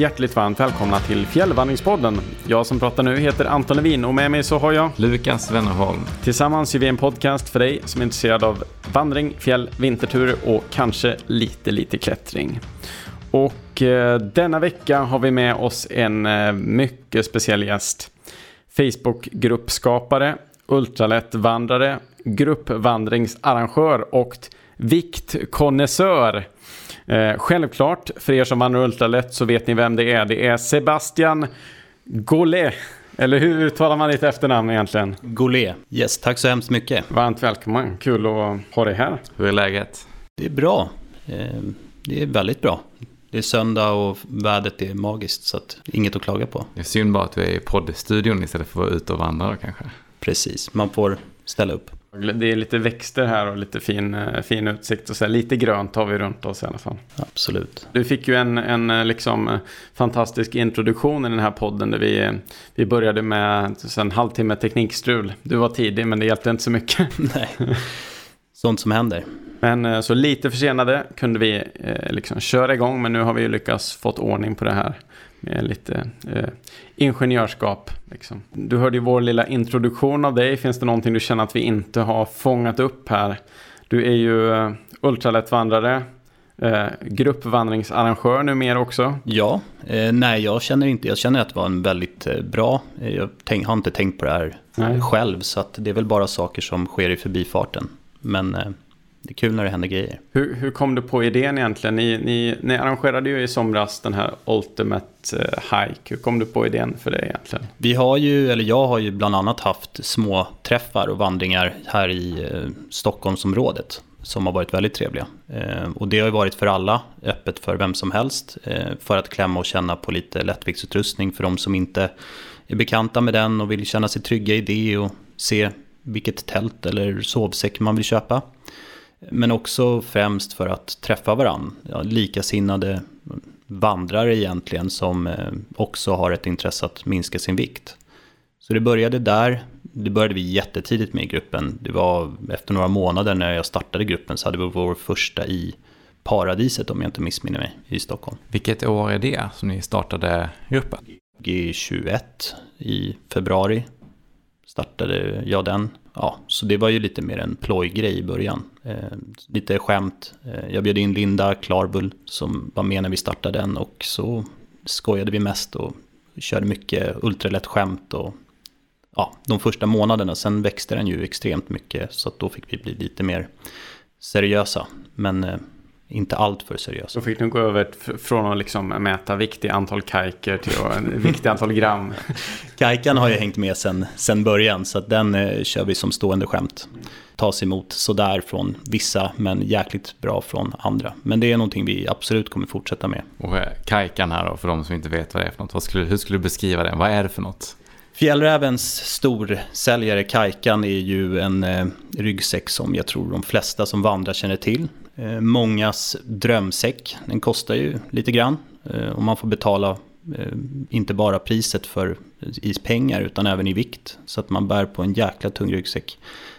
och hjärtligt varmt välkomna till Fjällvandringspodden. Jag som pratar nu heter Anton Levin och med mig så har jag Lukas Wennerholm. Tillsammans gör vi en podcast för dig som är intresserad av vandring, fjäll, vinterturer och kanske lite, lite klättring. Och eh, denna vecka har vi med oss en eh, mycket speciell gäst. Facebookgruppskapare, ultralättvandrare, gruppvandringsarrangör och viktkonnässör. Eh, självklart, för er som vandrar ultralätt så vet ni vem det är. Det är Sebastian Gollet. Eller hur uttalar man ditt efternamn egentligen? Golé. Yes, tack så hemskt mycket. Varmt välkommen, kul att ha dig här. Hur är läget? Det är bra. Eh, det är väldigt bra. Det är söndag och vädret är magiskt så att inget att klaga på. Det är synd bara att vi är i poddstudion istället för att vara ute och vandra kanske. Precis, man får ställa upp. Det är lite växter här och lite fin, eh, fin utsikt och så här, lite grönt har vi runt oss i alla fall. Absolut. Du fick ju en, en eh, liksom eh, fantastisk introduktion i den här podden där vi, vi började med en halvtimme teknikstrul. Du var tidig men det hjälpte inte så mycket. Nej, sånt som händer. Men så lite försenade kunde vi liksom köra igång men nu har vi ju lyckats fått ordning på det här med lite eh, ingenjörskap. Liksom. Du hörde ju vår lilla introduktion av dig. Finns det någonting du känner att vi inte har fångat upp här? Du är ju eh, ultralättvandrare, eh, gruppvandringsarrangör numera också. Ja, eh, nej jag känner inte, jag känner att det var en väldigt eh, bra, eh, jag tänk, har inte tänkt på det här nej. själv så att det är väl bara saker som sker i förbifarten. Men eh, det är kul när det händer grejer. Hur, hur kom du på idén egentligen? Ni, ni, ni arrangerade ju i somras den här Ultimate uh, Hike. Hur kom du på idén för det egentligen? Vi har ju, eller jag har ju bland annat haft små träffar och vandringar här i eh, Stockholmsområdet. Som har varit väldigt trevliga. Eh, och det har ju varit för alla, öppet för vem som helst. Eh, för att klämma och känna på lite lättviktsutrustning för de som inte är bekanta med den och vill känna sig trygga i det och se vilket tält eller sovsäck man vill köpa. Men också främst för att träffa varandra. Ja, likasinnade vandrare egentligen som eh, också har ett intresse att minska sin vikt. Så det började där. Det började vi jättetidigt med i gruppen. Det var efter några månader när jag startade gruppen så hade vi vår första i Paradiset om jag inte missminner mig i Stockholm. Vilket år är det som ni startade gruppen? G21 i februari startade jag den. Ja, så det var ju lite mer en plojgrej i början. Eh, lite skämt. Eh, jag bjöd in Linda Klarbull som var med när vi startade den och så skojade vi mest och körde mycket ultralätt skämt och ja, de första månaderna. Sen växte den ju extremt mycket så att då fick vi bli lite mer seriösa. Men eh, inte allt för seriöst. Då fick du gå över från att liksom mäta viktiga antal kajker till viktiga antal gram. Kajkan har ju hängt med sen, sen början så att den eh, kör vi som stående skämt. Tas emot sådär från vissa men jäkligt bra från andra. Men det är någonting vi absolut kommer fortsätta med. Och eh, kajkan här då, för de som inte vet vad det är för något. Vad skulle, hur skulle du beskriva den? Vad är det för något? Fjällrävens storsäljare Kajkan är ju en eh, ryggsäck som jag tror de flesta som vandrar känner till. Eh, mångas drömsäck. Den kostar ju lite grann eh, och man får betala eh, inte bara priset för i pengar utan även i vikt. Så att man bär på en jäkla tung ryggsäck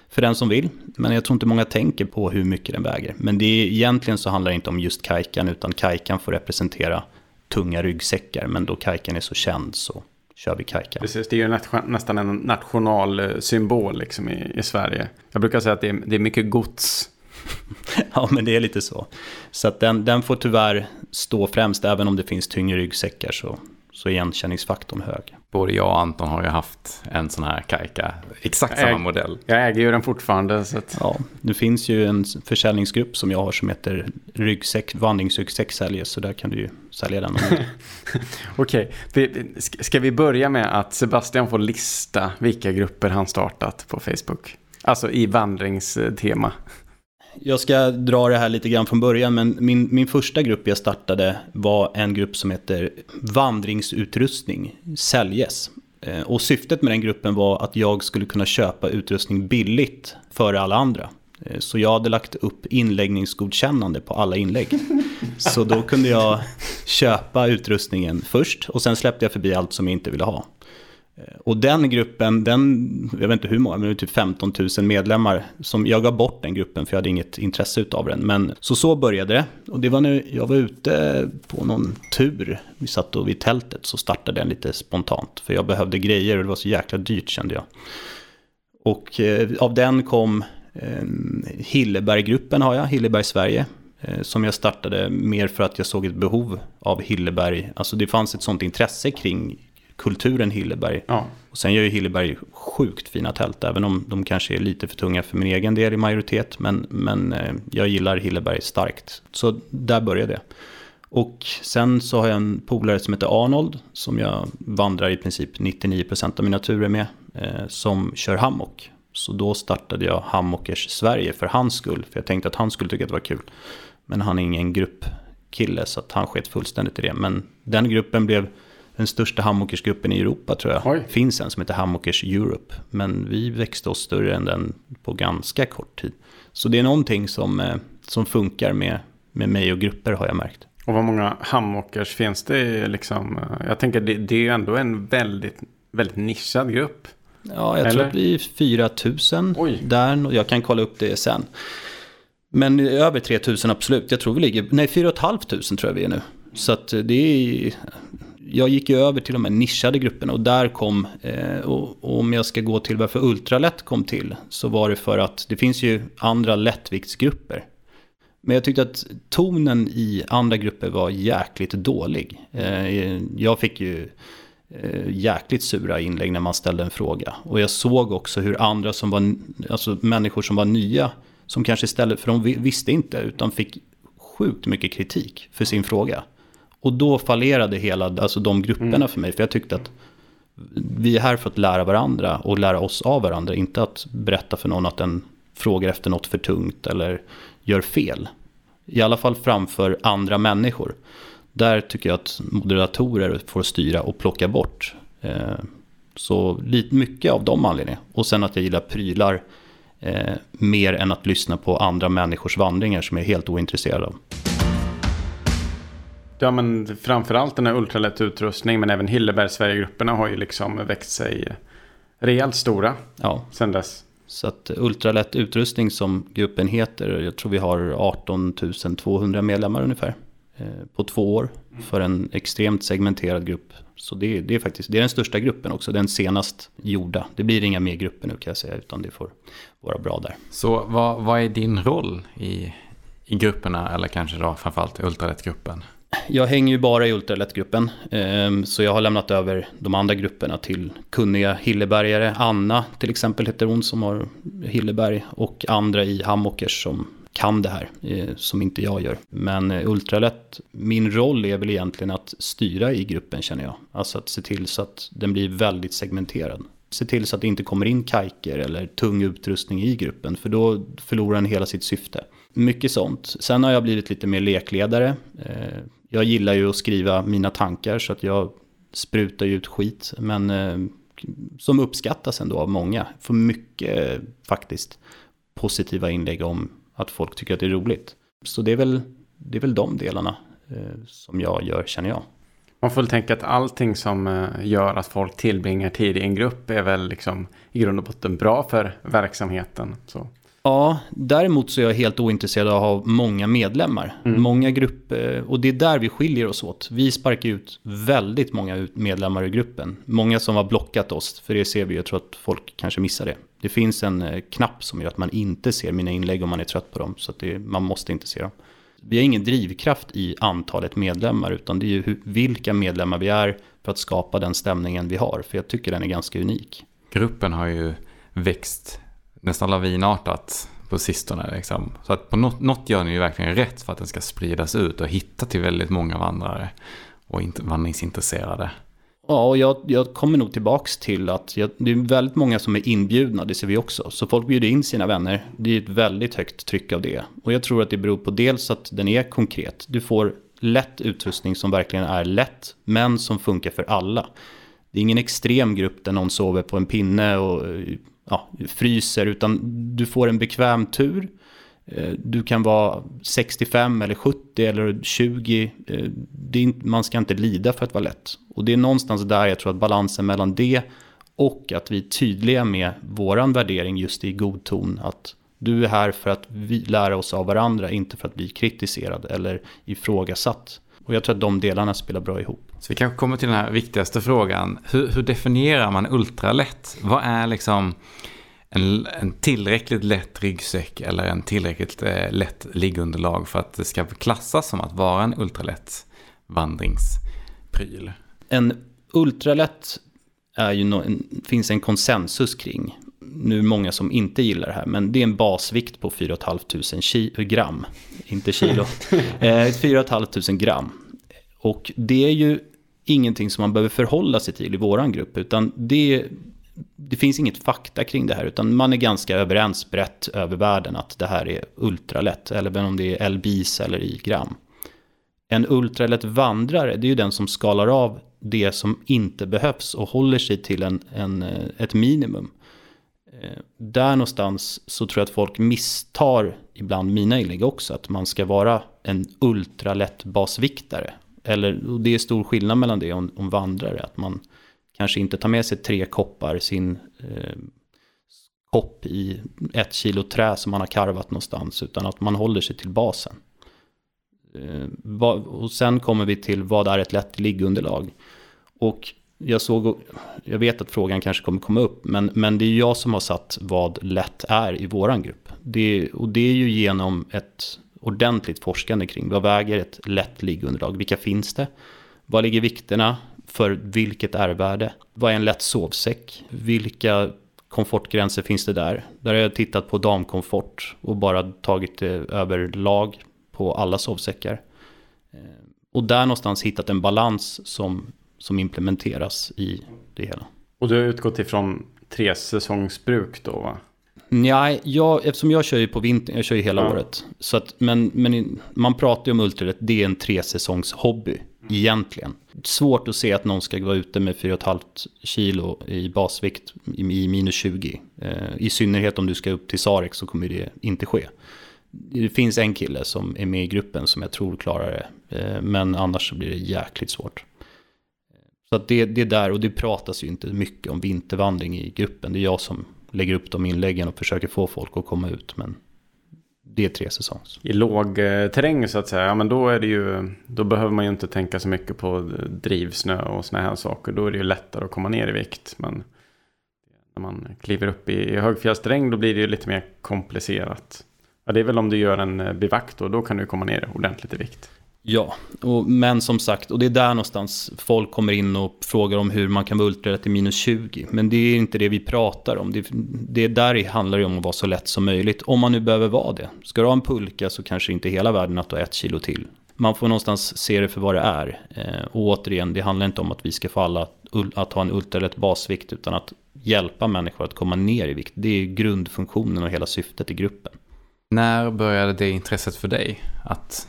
för den som vill. Men jag tror inte många tänker på hur mycket den väger. Men det är, egentligen så handlar det inte om just kajkan utan kajkan får representera tunga ryggsäckar. Men då kajkan är så känd så kör vi kajkan. Precis, det är ju nästan en nationalsymbol liksom i, i Sverige. Jag brukar säga att det är, det är mycket gods ja, men det är lite så. Så att den, den får tyvärr stå främst, även om det finns tyngre ryggsäckar så, så är igenkänningsfaktorn hög. Både jag och Anton har ju haft en sån här kajka, exakt samma jag, modell. Jag äger ju den fortfarande. Så att... Ja, det finns ju en försäljningsgrupp som jag har som heter ryggsäck, vandringsryggsäck säljes, så där kan du ju sälja den. Okej, okay. ska vi börja med att Sebastian får lista vilka grupper han startat på Facebook? Alltså i vandringstema jag ska dra det här lite grann från början, men min, min första grupp jag startade var en grupp som heter Vandringsutrustning, säljes. Eh, och syftet med den gruppen var att jag skulle kunna köpa utrustning billigt före alla andra. Eh, så jag hade lagt upp inläggningsgodkännande på alla inlägg. Så då kunde jag köpa utrustningen först och sen släppte jag förbi allt som jag inte ville ha. Eh, och den gruppen, den, jag vet inte hur många, men det är typ 15 000 medlemmar. Som, jag gav bort den gruppen för jag hade inget intresse av den. Men så så började det. Och det var när jag var ute på någon tur. Vi satt då vid tältet så startade den lite spontant. För jag behövde grejer och det var så jäkla dyrt kände jag. Och eh, av den kom eh, Hilleberggruppen har jag, Hilleberg Sverige. Eh, som jag startade mer för att jag såg ett behov av Hilleberg. Alltså det fanns ett sånt intresse kring kulturen Hilleberg. Ja. Och sen gör ju Hilleberg sjukt fina tält, även om de kanske är lite för tunga för min egen del i majoritet. Men, men eh, jag gillar Hilleberg starkt. Så där började det. Och sen så har jag en polare som heter Arnold, som jag vandrar i princip 99% av mina turer med, eh, som kör hammock. Så då startade jag Hammockers Sverige för hans skull, för jag tänkte att han skulle tycka att det var kul. Men han är ingen gruppkille, så att han sket fullständigt i det. Men den gruppen blev den största hammokersgruppen i Europa tror jag. Oj. finns en som heter Hammockers Europe. Men vi växte oss större än den på ganska kort tid. Så det är någonting som, eh, som funkar med, med mig och grupper har jag märkt. Och vad många hammockers finns det liksom? Jag tänker det, det är ju ändå en väldigt, väldigt nischad grupp. Ja, jag Eller? tror att vi är 4 000 där. Jag kan kolla upp det sen. Men över 3 000 absolut. Jag tror vi ligger, nej 4 500 tror jag vi är nu. Så att det är, jag gick ju över till de här nischade grupperna och där kom, eh, och, om jag ska gå till varför Ultralätt kom till, så var det för att det finns ju andra lättviktsgrupper. Men jag tyckte att tonen i andra grupper var jäkligt dålig. Eh, jag fick ju eh, jäkligt sura inlägg när man ställde en fråga. Och jag såg också hur andra som var, alltså människor som var nya, som kanske istället, för de visste inte, utan fick sjukt mycket kritik för sin fråga. Och då fallerade hela, alltså de grupperna mm. för mig. För jag tyckte att vi är här för att lära varandra och lära oss av varandra. Inte att berätta för någon att den frågar efter något för tungt eller gör fel. I alla fall framför andra människor. Där tycker jag att moderatorer får styra och plocka bort. Eh, så lite mycket av de anledningarna. Och sen att jag gillar prylar eh, mer än att lyssna på andra människors vandringar som jag är helt ointresserad av. Ja men framförallt den här ultralätt utrustning men även Hilleberg Sverigegrupperna har ju liksom växt sig rejält stora ja. sen dess. Så att ultralätt utrustning som gruppen heter, jag tror vi har 18 200 medlemmar ungefär eh, på två år för en extremt segmenterad grupp. Så det, det, är faktiskt det är den största gruppen också, den senast gjorda. Det blir inga mer grupper nu kan jag säga, utan det får vara bra där. Så vad, vad är din roll i, i grupperna, eller kanske då framförallt ultralättgruppen? Jag hänger ju bara i ultralättgruppen. Ehm, så jag har lämnat över de andra grupperna till kunniga Hillebergare. Anna till exempel heter hon som har Hilleberg. Och andra i Hammockers som kan det här, eh, som inte jag gör. Men eh, ultralätt, min roll är väl egentligen att styra i gruppen känner jag. Alltså att se till så att den blir väldigt segmenterad. Se till så att det inte kommer in kajker eller tung utrustning i gruppen, för då förlorar den hela sitt syfte. Mycket sånt. Sen har jag blivit lite mer lekledare. Eh, jag gillar ju att skriva mina tankar så att jag sprutar ju ut skit. Men eh, som uppskattas ändå av många. Får mycket faktiskt positiva inlägg om att folk tycker att det är roligt. Så det är väl, det är väl de delarna eh, som jag gör känner jag. Man får väl tänka att allting som eh, gör att folk tillbringar tid i en grupp är väl liksom i grund och botten bra för verksamheten. Så. Ja, däremot så är jag helt ointresserad av att ha många medlemmar. Mm. Många grupper, och det är där vi skiljer oss åt. Vi sparkar ut väldigt många medlemmar ur gruppen. Många som har blockat oss, för det ser vi, jag tror att folk kanske missar det. Det finns en eh, knapp som gör att man inte ser mina inlägg om man är trött på dem, så att det, man måste inte se dem. Vi har ingen drivkraft i antalet medlemmar, utan det är ju hur, vilka medlemmar vi är för att skapa den stämningen vi har, för jag tycker den är ganska unik. Gruppen har ju växt nästan lavinartat på sistone. Liksom. Så att på något, något gör ni ju verkligen rätt för att den ska spridas ut och hitta till väldigt många vandrare och vandringsintresserade. Ja, och jag, jag kommer nog tillbaks till att jag, det är väldigt många som är inbjudna, det ser vi också. Så folk bjuder in sina vänner. Det är ett väldigt högt tryck av det. Och jag tror att det beror på dels att den är konkret. Du får lätt utrustning som verkligen är lätt, men som funkar för alla. Det är ingen extrem grupp där någon sover på en pinne och eh, ja, fryser, utan du får en bekväm tur. Eh, du kan vara 65 eller 70 eller 20. Eh, inte, man ska inte lida för att vara lätt. Och det är någonstans där jag tror att balansen mellan det Och att vi är tydliga med våran värdering just i god ton. Att du är här för att vi lära oss av varandra, inte för att bli kritiserad eller ifrågasatt. Och jag tror att de delarna spelar bra ihop. Så vi kanske kommer till den här viktigaste frågan. Hur, hur definierar man ultralätt? Vad är liksom en, en tillräckligt lätt ryggsäck eller en tillräckligt eh, lätt liggunderlag för att det ska klassas som att vara en ultralätt vandringspryl? En ultralätt är ju no, en, finns en konsensus kring. Nu många som inte gillar det här, men det är en basvikt på 4 500 gram. Inte kilo. eh, 4 500 gram. Och det är ju ingenting som man behöver förhålla sig till i våran grupp, utan det, det finns inget fakta kring det här, utan man är ganska överens brett över världen att det här är ultralätt, eller om det är LBIS eller i gram. En ultralätt vandrare, det är ju den som skalar av det som inte behövs och håller sig till en, en, ett minimum. Eh, där någonstans så tror jag att folk misstar ibland mina inlägg också, att man ska vara en ultralätt basviktare. Eller, det är stor skillnad mellan det och en vandrare, att man kanske inte tar med sig tre koppar, sin eh, kopp i ett kilo trä som man har karvat någonstans, utan att man håller sig till basen. Eh, och sen kommer vi till vad är ett lätt liggunderlag? Och jag såg, jag vet att frågan kanske kommer komma upp, men, men det är jag som har satt vad lätt är i våran grupp. Det, och det är ju genom ett ordentligt forskande kring vad väger ett lätt liggunderlag, vilka finns det? Vad ligger vikterna för vilket R-värde? Vad är en lätt sovsäck? Vilka komfortgränser finns det där? Där har jag tittat på damkomfort och bara tagit det överlag på alla sovsäckar. Eh, och där någonstans hittat en balans som, som implementeras i det hela. Och du har utgått ifrån tre säsongsbruk då va? Nej, jag, eftersom jag kör ju på vintern, jag kör ju hela ja. året. Så att, men, men man pratar ju om ultralätt, det är en tre säsongs hobby mm. egentligen. Svårt att se att någon ska vara ute med 4,5 kilo i basvikt i, i minus 20. Eh, I synnerhet om du ska upp till Sarek så kommer det inte ske det finns en kille som är med i gruppen som jag tror klarar det. Eh, men annars så blir det jäkligt svårt. Så att det, det är där, och det pratas ju inte mycket om vintervandring i gruppen. Det är jag som lägger upp de inläggen och försöker få folk att komma ut. Men det är tre säsongs. I låg terräng så att säga, ja men då är det ju, då behöver man ju inte tänka så mycket på drivsnö och såna här saker. Då är det ju lättare att komma ner i vikt. Men när man kliver upp i högfjällsterräng då blir det ju lite mer komplicerat. Ja, det är väl om du gör en eh, bivakt bivack då, då kan du komma ner ordentligt i vikt. Ja, och, men som sagt, och det är där någonstans folk kommer in och frågar om hur man kan vara ultralätt till minus 20. Men det är inte det vi pratar om. Det, det där det handlar det om att vara så lätt som möjligt, om man nu behöver vara det. Ska du ha en pulka så kanske inte hela världen att du har ett kilo till. Man får någonstans se det för vad det är. Eh, och återigen, det handlar inte om att vi ska få alla att ha en ultralätt basvikt, utan att hjälpa människor att komma ner i vikt. Det är grundfunktionen och hela syftet i gruppen. När började det intresset för dig? Att,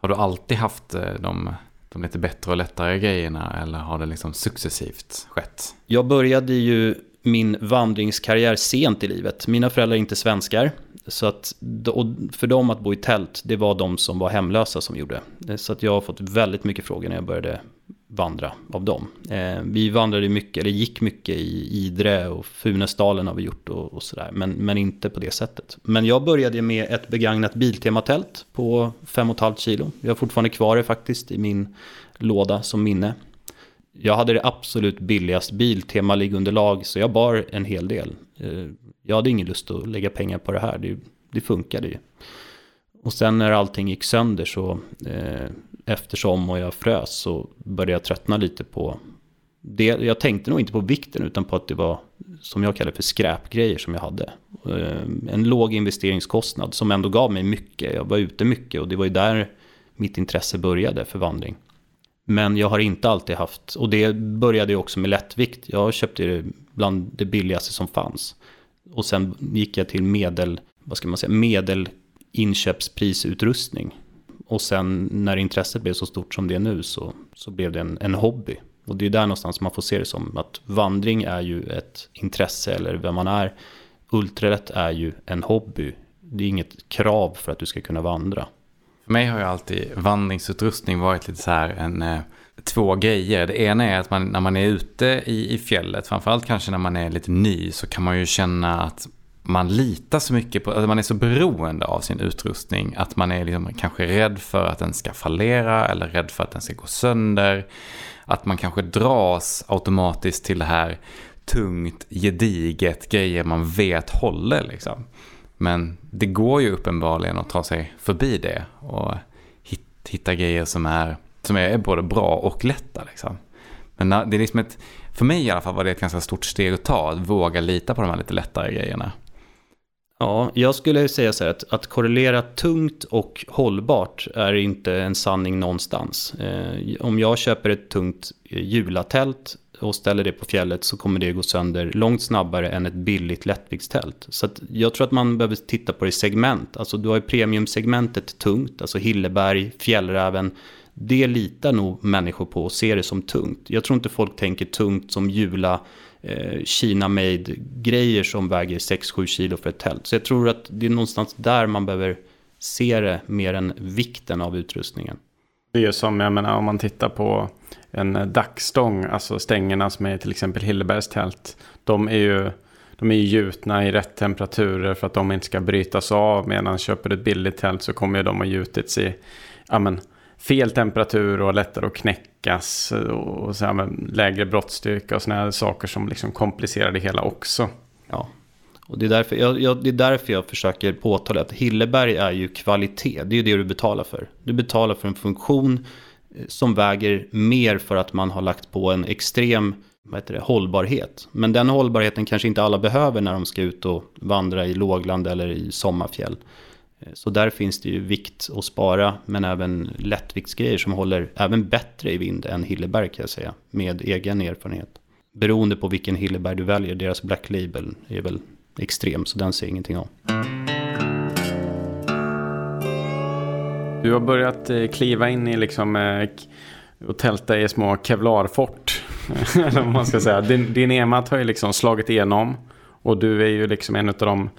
har du alltid haft eh, de, de lite bättre och lättare grejerna eller har det liksom successivt skett? Jag började ju min vandringskarriär sent i livet. Mina föräldrar är inte svenskar. Så att, för dem att bo i tält, det var de som var hemlösa som gjorde. Eh, så att jag har fått väldigt mycket frågor när jag började vandra av dem. Eh, vi vandrade mycket, eller gick mycket i Idre och Funäsdalen har vi gjort och, och sådär. Men, men inte på det sättet. Men jag började med ett begagnat Biltema-tält på 5,5 kilo. Jag har fortfarande kvar det faktiskt i min låda som minne. Jag hade det absolut billigast Biltema-liggunderlag så jag bar en hel del. Eh, jag hade ingen lust att lägga pengar på det här, det, det funkade ju. Och sen när allting gick sönder så eh, eftersom och jag frös så började jag tröttna lite på det. Jag tänkte nog inte på vikten utan på att det var som jag kallar för skräpgrejer som jag hade. Eh, en låg investeringskostnad som ändå gav mig mycket. Jag var ute mycket och det var ju där mitt intresse började för vandring. Men jag har inte alltid haft, och det började ju också med lättvikt. Jag köpte det bland det billigaste som fanns. Och sen gick jag till medel, vad ska man säga, medelinköpsprisutrustning. Och sen när intresset blev så stort som det är nu så, så blev det en, en hobby. Och det är där någonstans man får se det som att vandring är ju ett intresse eller vem man är. Ultralätt är ju en hobby. Det är inget krav för att du ska kunna vandra. För mig har ju alltid vandringsutrustning varit lite så här en eh, två grejer. Det ena är att man, när man är ute i, i fjället, framförallt kanske när man är lite ny, så kan man ju känna att man litar så mycket på, att man är så beroende av sin utrustning att man är liksom kanske rädd för att den ska fallera eller rädd för att den ska gå sönder. Att man kanske dras automatiskt till det här tungt, gediget, grejer man vet håller liksom. Men det går ju uppenbarligen att ta sig förbi det och hitta grejer som är, som är både bra och lätta liksom. Men det är liksom ett, för mig i alla fall var det ett ganska stort steg att ta, att våga lita på de här lite lättare grejerna. Ja, jag skulle säga så här att, att korrelera tungt och hållbart är inte en sanning någonstans. Eh, om jag köper ett tungt eh, julatält och ställer det på fjället så kommer det gå sönder långt snabbare än ett billigt lättviktstält. Så jag tror att man behöver titta på det i segment. Alltså du har ju premiumsegmentet tungt, alltså Hilleberg, Fjällräven. Det litar nog människor på och ser det som tungt. Jag tror inte folk tänker tungt som Jula eh, Kina-made grejer som väger 6-7 kilo för ett tält. Så jag tror att det är någonstans där man behöver se det mer än vikten av utrustningen. Det är ju som, jag menar, om man tittar på en dackstång, alltså stängerna som är till exempel Hillebergs tält. De är ju de är gjutna i rätt temperaturer för att de inte ska brytas av. Medan köper du ett billigt tält så kommer de att gjutits i ja, men, fel temperatur och lättare att knäckas. Och så här, med lägre brottstyrka och sådana saker som liksom komplicerar det hela också. Ja, och det är, därför jag, jag, det är därför jag försöker påtala att Hilleberg är ju kvalitet. Det är ju det du betalar för. Du betalar för en funktion eh, som väger mer för att man har lagt på en extrem vad heter det, hållbarhet. Men den hållbarheten kanske inte alla behöver när de ska ut och vandra i lågland eller i sommarfjäll. Eh, så där finns det ju vikt att spara, men även lättviktsgrejer som håller även bättre i vind än Hilleberg kan jag säga, med egen erfarenhet. Beroende på vilken Hilleberg du väljer, deras Black Label är väl extrem, så den ser jag ingenting om. Du har börjat eh, kliva in i liksom eh, och tälta i små kevlarfort. Eller vad man ska säga. Din, din EMAT har ju liksom slagit igenom. Och du är ju liksom en av de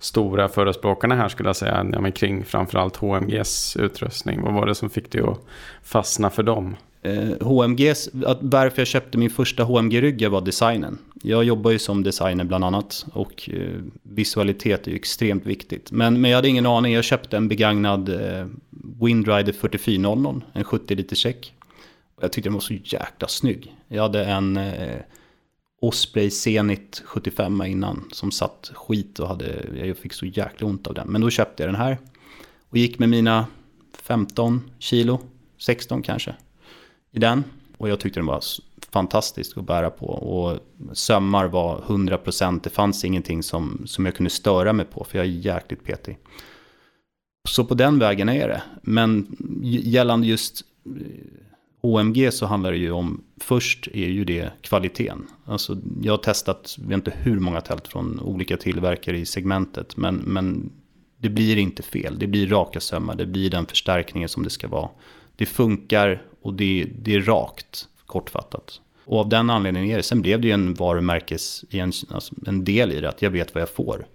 stora förespråkarna här skulle jag säga. Ja, men kring framförallt HMGs utrustning. Vad var det som fick dig att fastna för dem? Eh, HMGs, att varför jag köpte min första HMG-rygg var designen. Jag jobbar ju som designer bland annat och eh, visualitet är ju extremt viktigt. Men, men jag hade ingen aning, jag köpte en begagnad eh, Windrider 4400, en 70 liters check. Jag tyckte den var så jäkla snygg. Jag hade en eh, Osprey Zenit 75 innan som satt skit och hade, jag fick så jäkla ont av den. Men då köpte jag den här och gick med mina 15 kilo, 16 kanske i den. Och jag tyckte den var fantastisk att bära på. Och sömmar var 100%. Det fanns ingenting som, som jag kunde störa mig på. För jag är jäkligt petig. Så på den vägen är det. Men gällande just OMG så handlar det ju om, först är ju det kvaliteten. Alltså jag har testat, jag vet inte hur många tält från olika tillverkare i segmentet. Men, men det blir inte fel, det blir raka sömmar, det blir den förstärkningen som det ska vara. Det funkar och det, det är rakt, kortfattat. Och av den anledningen är det. Sen blev det ju en varumärkes, en, alltså en del i det, att jag vet vad jag får.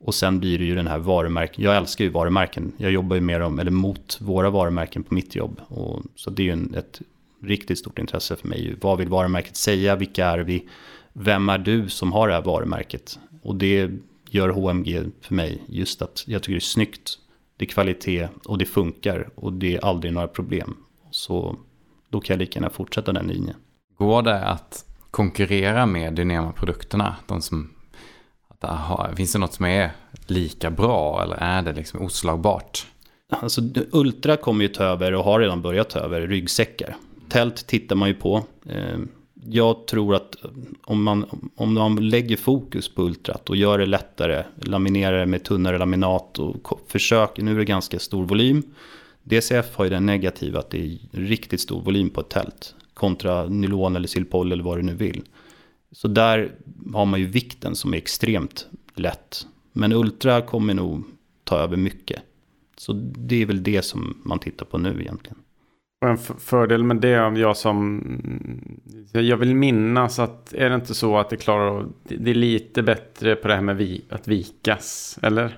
Och sen blir det ju den här varumärken, jag älskar ju varumärken. Jag jobbar ju med dem, eller mot våra varumärken på mitt jobb. Och, så det är ju en, ett riktigt stort intresse för mig. Vad vill varumärket säga? Vilka är vi? Vem är du som har det här varumärket? Och det gör HMG för mig. Just att jag tycker det är snyggt, det är kvalitet och det funkar och det är aldrig några problem. Så då kan jag lika gärna fortsätta den linjen. Går det att konkurrera med Dynema-produkterna? De som, att, finns det något som är lika bra eller är det liksom oslagbart? Alltså, Ultra kommer ju ta över och har redan börjat ta över ryggsäckar. Tält tittar man ju på. Eh, jag tror att om man, om man lägger fokus på ultrat och gör det lättare, laminerar det med tunnare laminat och försöker, nu är det ganska stor volym, DCF har ju den negativa att det är riktigt stor volym på ett tält kontra nylon eller silpoll eller vad du nu vill. Så där har man ju vikten som är extremt lätt. Men Ultra kommer nog ta över mycket. Så det är väl det som man tittar på nu egentligen. En fördel med det om jag som... Jag vill minnas att är det inte så att det klarar Det är lite bättre på det här med vi, att vikas, eller?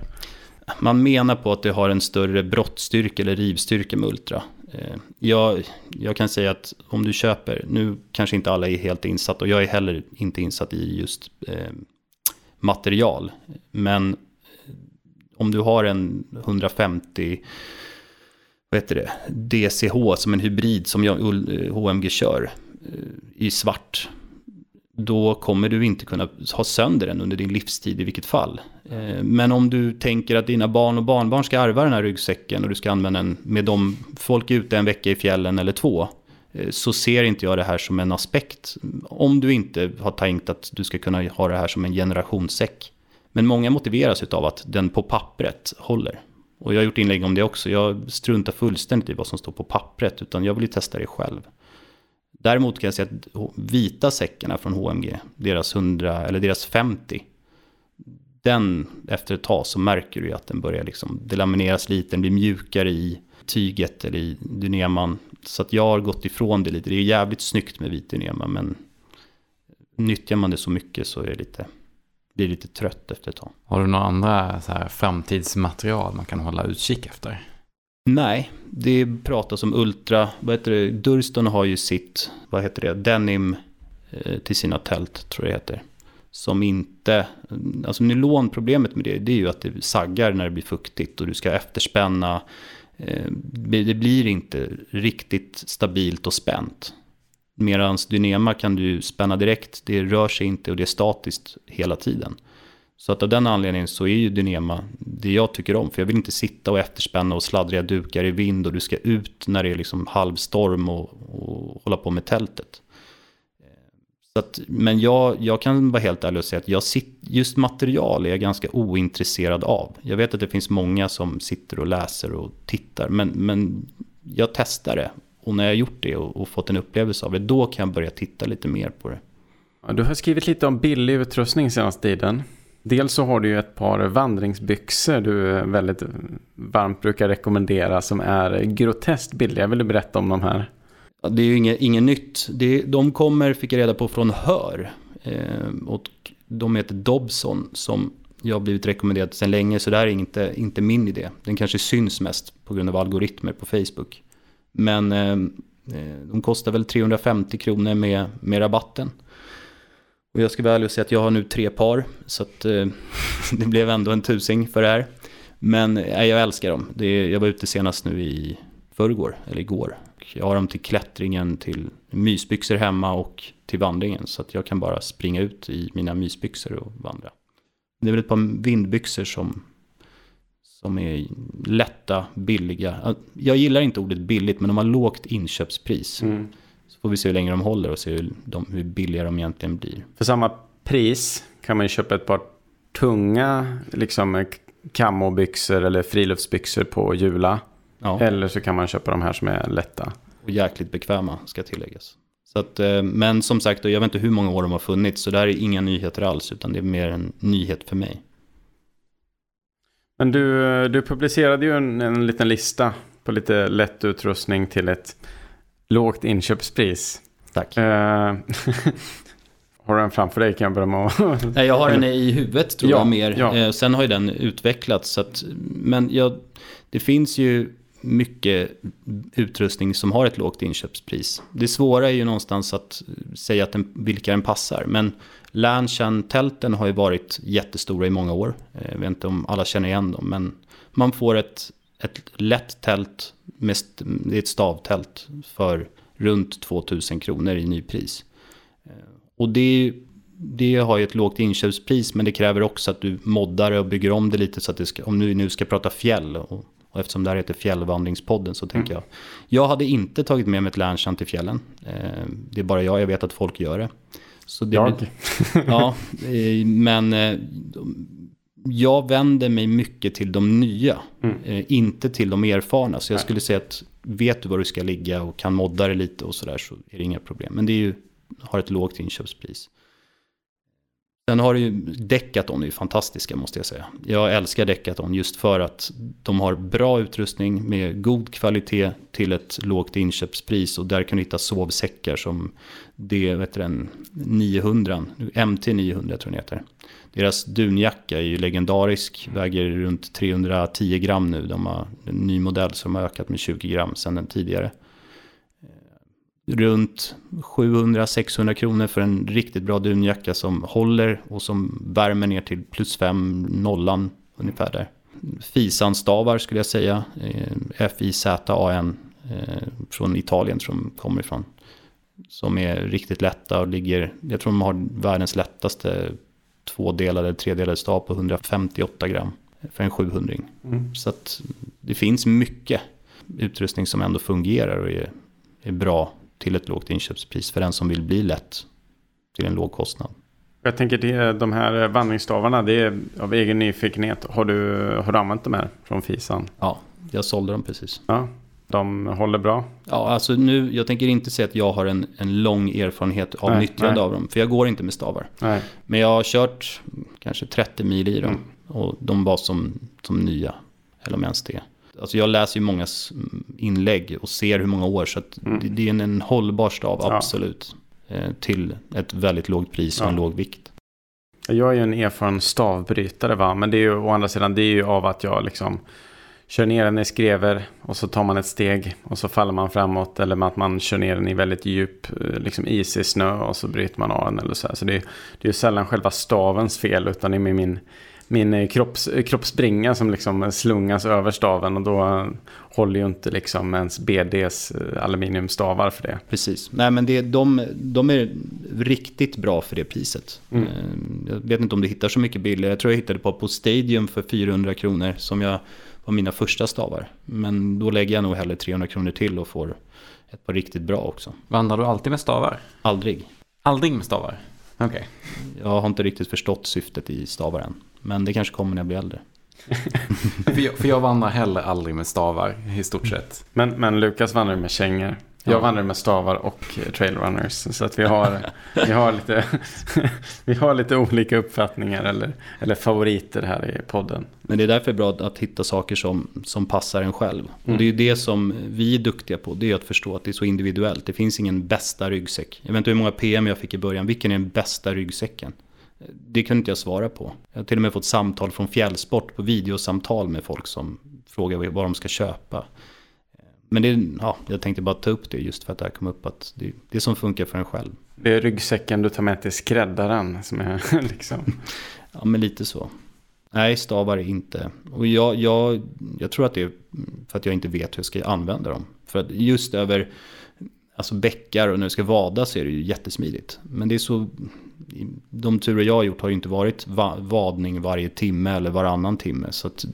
Man menar på att det har en större brottstyrka eller rivstyrka med Ultra. Eh, jag, jag kan säga att om du köper, nu kanske inte alla är helt insatt och jag är heller inte insatt i just eh, material. Men eh, om du har en 150 vad heter det, DCH som en hybrid som jag, HMG eh, kör i svart. Då kommer du inte kunna ha sönder den under din livstid i vilket fall. Eh, men om du tänker att dina barn och barnbarn ska arva den här ryggsäcken och du ska använda den med dem, folk är ute en vecka i fjällen eller två. Eh, så ser inte jag det här som en aspekt. Om du inte har tänkt att du ska kunna ha det här som en generationssäck. Men många motiveras av att den på pappret håller. Och jag har gjort inlägg om det också. Jag struntar fullständigt i vad som står på pappret. Utan jag vill ju testa det själv. Däremot kan jag säga att vita säckarna från HMG, deras 100 eller deras 50. Den efter ett tag så märker du ju att den börjar liksom delamineras lite. Den blir mjukare i tyget eller i dyneman. Så att jag har gått ifrån det lite. Det är jävligt snyggt med vit dynema men nyttjar man det så mycket så är det lite blir lite trött efter ett tag. Har du några andra så här, framtidsmaterial man kan hålla utkik efter? Nej, det pratas om Ultra, vad heter det, Durston har ju sitt, vad heter det, Denim eh, till sina tält tror jag det heter. Som inte, alltså nylonproblemet med det, det är ju att det saggar när det blir fuktigt och du ska efterspänna. Eh, det blir inte riktigt stabilt och spänt. Medan Dynema kan du spänna direkt, det rör sig inte och det är statiskt hela tiden. Så att av den anledningen så är ju Dynema det jag tycker om. För jag vill inte sitta och efterspänna och sladdriga dukar i vind och du ska ut när det är liksom halvstorm och, och hålla på med tältet. Så att, men jag, jag kan vara helt ärlig och säga att jag sit, just material är jag ganska ointresserad av. Jag vet att det finns många som sitter och läser och tittar. Men, men jag testar det och när jag gjort det och, och, fått en upplevelse av det, då kan jag börja titta lite mer på det. Du har skrivit lite om billig utrustning senaste tiden. Dels så har du ju ett par vandringsbyxor du väldigt varmt brukar rekommendera som är groteskt billiga. Vill du berätta om de här? Ja, det är ju inget, inget nytt. Det, de kommer, fick jag reda på, från Hör. Eh, och de heter Dobson som jag har blivit rekommenderad sedan länge. Så det här är inte, inte min idé. Den kanske syns mest på grund av algoritmer på Facebook. Men eh, eh de kostar väl 350 kronor med, med rabatten. Och jag ska vara ärlig och säga att jag har nu tre par. Så att eh, det blev ändå en tusing för det här. Men eh, jag älskar dem. Det, jag var ute senast nu i förrgår, eller igår. Jag har dem till klättringen, till mysbyxor hemma och till vandringen. Så att jag kan bara springa ut i mina mysbyxor och vandra. Det är väl ett par vindbyxor som som är lätta, billiga. Jag gillar inte ordet billigt, men de har lågt inköpspris. Mm. Får vi se hur länge de håller och se hur, de, hur billiga de egentligen blir. För samma pris kan man köpa ett par tunga liksom, kamobyxor eller friluftsbyxor på Jula. Ja. Eller så kan man köpa de här som är lätta. Och jäkligt bekväma, ska tilläggas. Så att, eh, men som sagt, jag vet inte hur många år de har funnits, så det här är inga nyheter alls, utan det är mer en nyhet för mig. Men du, du publicerade ju en, en liten lista på lite lätt utrustning till ett lågt inköpspris. Tack. Uh, har du den framför dig kan jag börja med att... Nej, jag har den i huvudet tror ja, jag mer. Ja. Uh, sen har ju den utvecklats. Så att, men jag, det finns ju mycket utrustning som har ett lågt inköpspris. Det svåra är ju någonstans att säga att den, vilka den passar. Men Lanchan-tälten har ju varit jättestora i många år. Jag vet inte om alla känner igen dem, men man får ett, ett lätt tält, med, det är ett stavtält, för runt 2000 kronor i nypris. Och det, det har ju ett lågt inköpspris, men det kräver också att du moddar och bygger om det lite så att det ska, om du nu ska prata fjäll och, och eftersom det här heter Fjällvandringspodden så tänker mm. jag. Jag hade inte tagit med mig ett Lanchan till fjällen. Det är bara jag, jag vet att folk gör det. Så det jag? Blir, ja, eh, men eh, jag vänder mig mycket till de nya, mm. Eh, inte till de erfarna. Så jag Nej. skulle säga att vet du var du ska ligga och kan modda det lite och sådär så är det inga problem. Men det är ju, har ett lågt inköpspris. Sen har du ju Decathlon är ju fantastiska måste jag säga. Jag älskar Decathlon just för att de har bra utrustning med god kvalitet till ett lågt inköpspris och där kan du hitta sovsäckar som det, vet du, 900, MT 900 tror jag den heter. Deras dunjacka är ju legendarisk, väger runt 310 gram nu. De har en ny modell som har ökat med 20 gram sedan den tidigare eh, runt 700-600 kronor för en riktigt bra dunjacka som håller och som värmer ner till plus 5 nollan ungefär där. Fisan-stavar skulle jag säga, eh, F-I-Z-A-N eh, från Italien som kommer ifrån. Som är riktigt lätta och ligger, jag tror de har världens lättaste tvådelade, tredelade stav på 158 gram för en 700 mm. Så att det finns mycket utrustning som ändå fungerar och är, är bra till ett lågt inköpspris för den som vill bli lätt till en låg kostnad. Jag tänker det, de här vandringsstavarna, det är av egen nyfikenhet. Har du, har du använt de här från Fisan? Ja, jag sålde dem precis. Ja, de håller bra? Ja, alltså nu, jag tänker inte säga att jag har en, en lång erfarenhet av nej, nyttjande nej. av dem. För jag går inte med stavar. Nej. Men jag har kört kanske 30 mil i dem. Mm. Och de var som, som nya, eller om ens det. Alltså jag läser ju många inlägg och ser hur många år. Så mm. det, det, är en, en hållbar stav, ja. absolut. Eh, till ett väldigt lågt pris och ja. en låg vikt. Jag är ju en erfaren stavbrytare va. Men det är ju å andra sidan det är ju av att jag liksom kör ner den i skrever och så tar man ett steg och så faller man framåt. Eller att man kör ner den i väldigt djup eh, liksom isig snö och så bryter man av den. Eller så här. så det, är, det är sällan själva stavens fel utan det är med min min eh, kropps, eh, kroppsbringa som liksom slungas över staven och då håller ju inte liksom ens BDs aluminiumstavar för det. Precis, nej men det, de, de är riktigt bra för det priset. Mm. Jag vet inte om du hittar så mycket bilder, jag tror jag hittade på på Stadium för 400 kronor som jag var mina första stavar. Men då lägger jag nog hellre 300 kronor till och får ett par riktigt bra också. Vandrar du alltid med stavar? Aldrig. Aldrig med stavar? Okej. Okay. Jag har inte riktigt förstått syftet i stavar än. Men det kanske kommer när jag blir äldre. för, jag, för jag vandrar heller aldrig med stavar i stort sett. Men, men Lukas vandrar med kängor. Jag ja. vandrar med stavar och trailrunners. Så att vi har, vi har, lite, vi har lite olika uppfattningar eller, eller favoriter här i podden. Men det är därför bra att hitta saker som, som passar en själv. Mm. Och det är det som vi är duktiga på. Det är att förstå att det är så individuellt. Det finns ingen bästa ryggsäck. Jag vet inte hur många PM jag fick i början. Vilken är den bästa ryggsäcken? Det kunde inte jag svara på. Jag har till och med fått samtal från Fjällsport på videosamtal med folk som frågar vad de ska köpa. Men det, ja, jag tänkte bara ta upp det just för att det här kom upp att det är det som funkar för en själv. Det är ryggsäcken du tar med till skräddaren som är liksom... ja, men lite så. Nej, stavar inte. Och jag, jag, jag tror att det är för att jag inte vet hur jag ska använda dem. För att just över alltså bäckar och när du ska vada så är det ju jättesmidigt. Men det är så, de turer jag har gjort har ju inte varit vadning varje timme eller varannan timme. Så att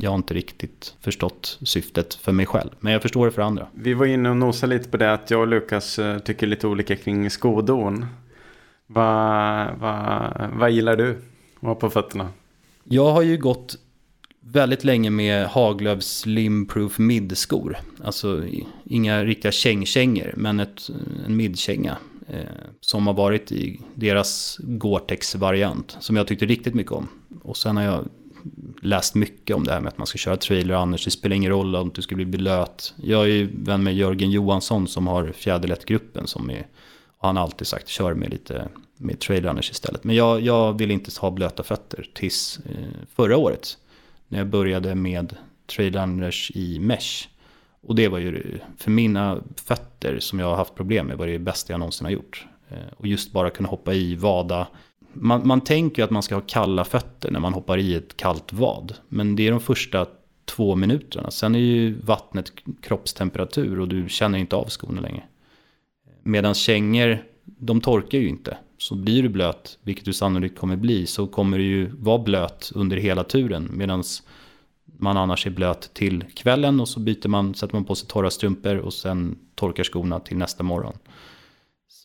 jag har inte riktigt förstått syftet för mig själv. Men jag förstår det för andra. Vi var inne och nosade lite på det att jag och Lukas eh, tycker lite olika kring skodon. Vad, vad, vad gillar du att ha på fötterna? Jag har ju gått väldigt länge med Haglöfs Slimproof midskor. Alltså inga riktiga kängkängor, men ett, en midkänga. Eh, som har varit i deras Gore-Tex-variant. Som jag tyckte riktigt mycket om. Och sen har jag läst mycket om det här med att man ska köra trailer annars. Det spelar ingen roll om du ska bli blöt. Jag är ju vän med Jörgen Johansson som har fjäderlättgruppen som är och han har alltid sagt kör med lite med trailer istället. Men jag, jag vill inte ha blöta fötter tills eh, förra året när jag började med trailrunners i mesh. Och det var ju för mina fötter som jag har haft problem med var det bästa jag någonsin har gjort. Eh, och just bara kunna hoppa i, vada. Man, man tänker att man ska ha kalla fötter när man hoppar i ett kallt vad. Men det är de första två minuterna. Sen är ju vattnet kroppstemperatur och du känner inte av skorna längre. Medan kängor, de torkar ju inte. Så blir du blöt, vilket du sannolikt kommer bli, så kommer du ju vara blöt under hela turen. Medan man annars är blöt till kvällen och så byter man, sätter man på sig torra strumpor och sen torkar skorna till nästa morgon.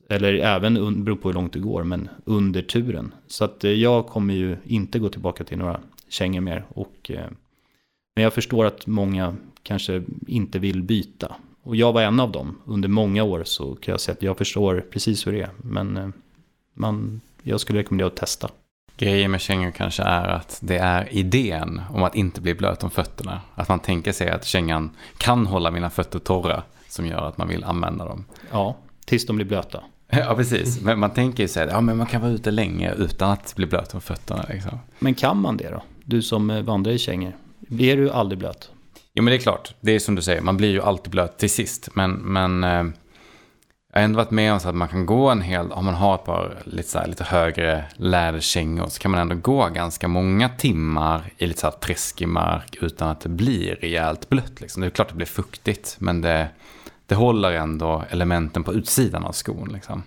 Eller även, beror på hur långt det går, men under turen. Så att eh, jag kommer ju inte gå tillbaka till några kängor mer. Och, eh, men jag förstår att många kanske inte vill byta. Och jag var en av dem. Under många år så kan jag säga att jag förstår precis hur det är. Men eh, man, jag skulle rekommendera att testa. Grejen med kängor kanske är att det är idén om att inte bli blöt om fötterna. Att man tänker sig att kängan kan hålla mina fötter torra som gör att man vill använda dem. Ja, tills de blir blöta. Ja, precis. Men man tänker ju sig att ja, men man kan vara ute länge utan att bli blöt om fötterna. Liksom. Men kan man det då? Du som eh, vandrar i kängor. Blir du aldrig blöt? Jo, men det är klart. Det är som du säger, man blir ju alltid blöt till sist. Men, men eh, jag har ändå varit med om så att man kan gå en hel, om man har ett par lite, så här, lite högre läderkängor så kan man ändå gå ganska många timmar i lite så här träskig mark utan att det blir rejält blött. Liksom. Det är klart att det blir fuktigt, men det, det håller ändå elementen på utsidan av skon. Liksom.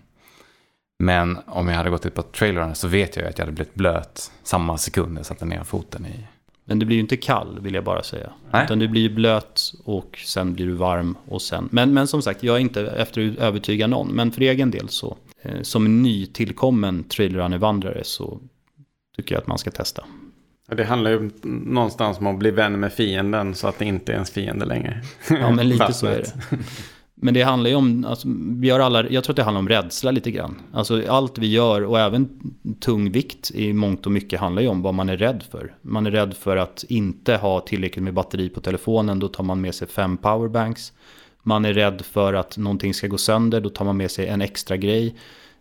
Men om jag hade gått ut på trailern så vet jag ju att jag hade blivit blöt samma sekund jag satte ner foten i. Men du blir ju inte kall vill jag bara säga. Nej. Utan du blir ju blöt och sen blir du varm och sen. Men, men som sagt, jag är inte efter att övertyga någon. Men för egen del så, eh, som en ny tillkommen trailrunner-vandrare så tycker jag att man ska testa. Det handlar ju någonstans om att bli vän med fienden så att det inte är ens fiende längre. Ja, men lite så är det. Men det handlar ju om, alltså, vi har alla, jag tror att det handlar om rädsla lite grann. Alltså allt vi gör och även tung vikt i mångt och mycket handlar ju om vad man är rädd för. Man är rädd för att inte ha tillräckligt med batteri på telefonen, då tar man med sig fem powerbanks. Man är rädd för att någonting ska gå sönder, då tar man med sig en extra grej.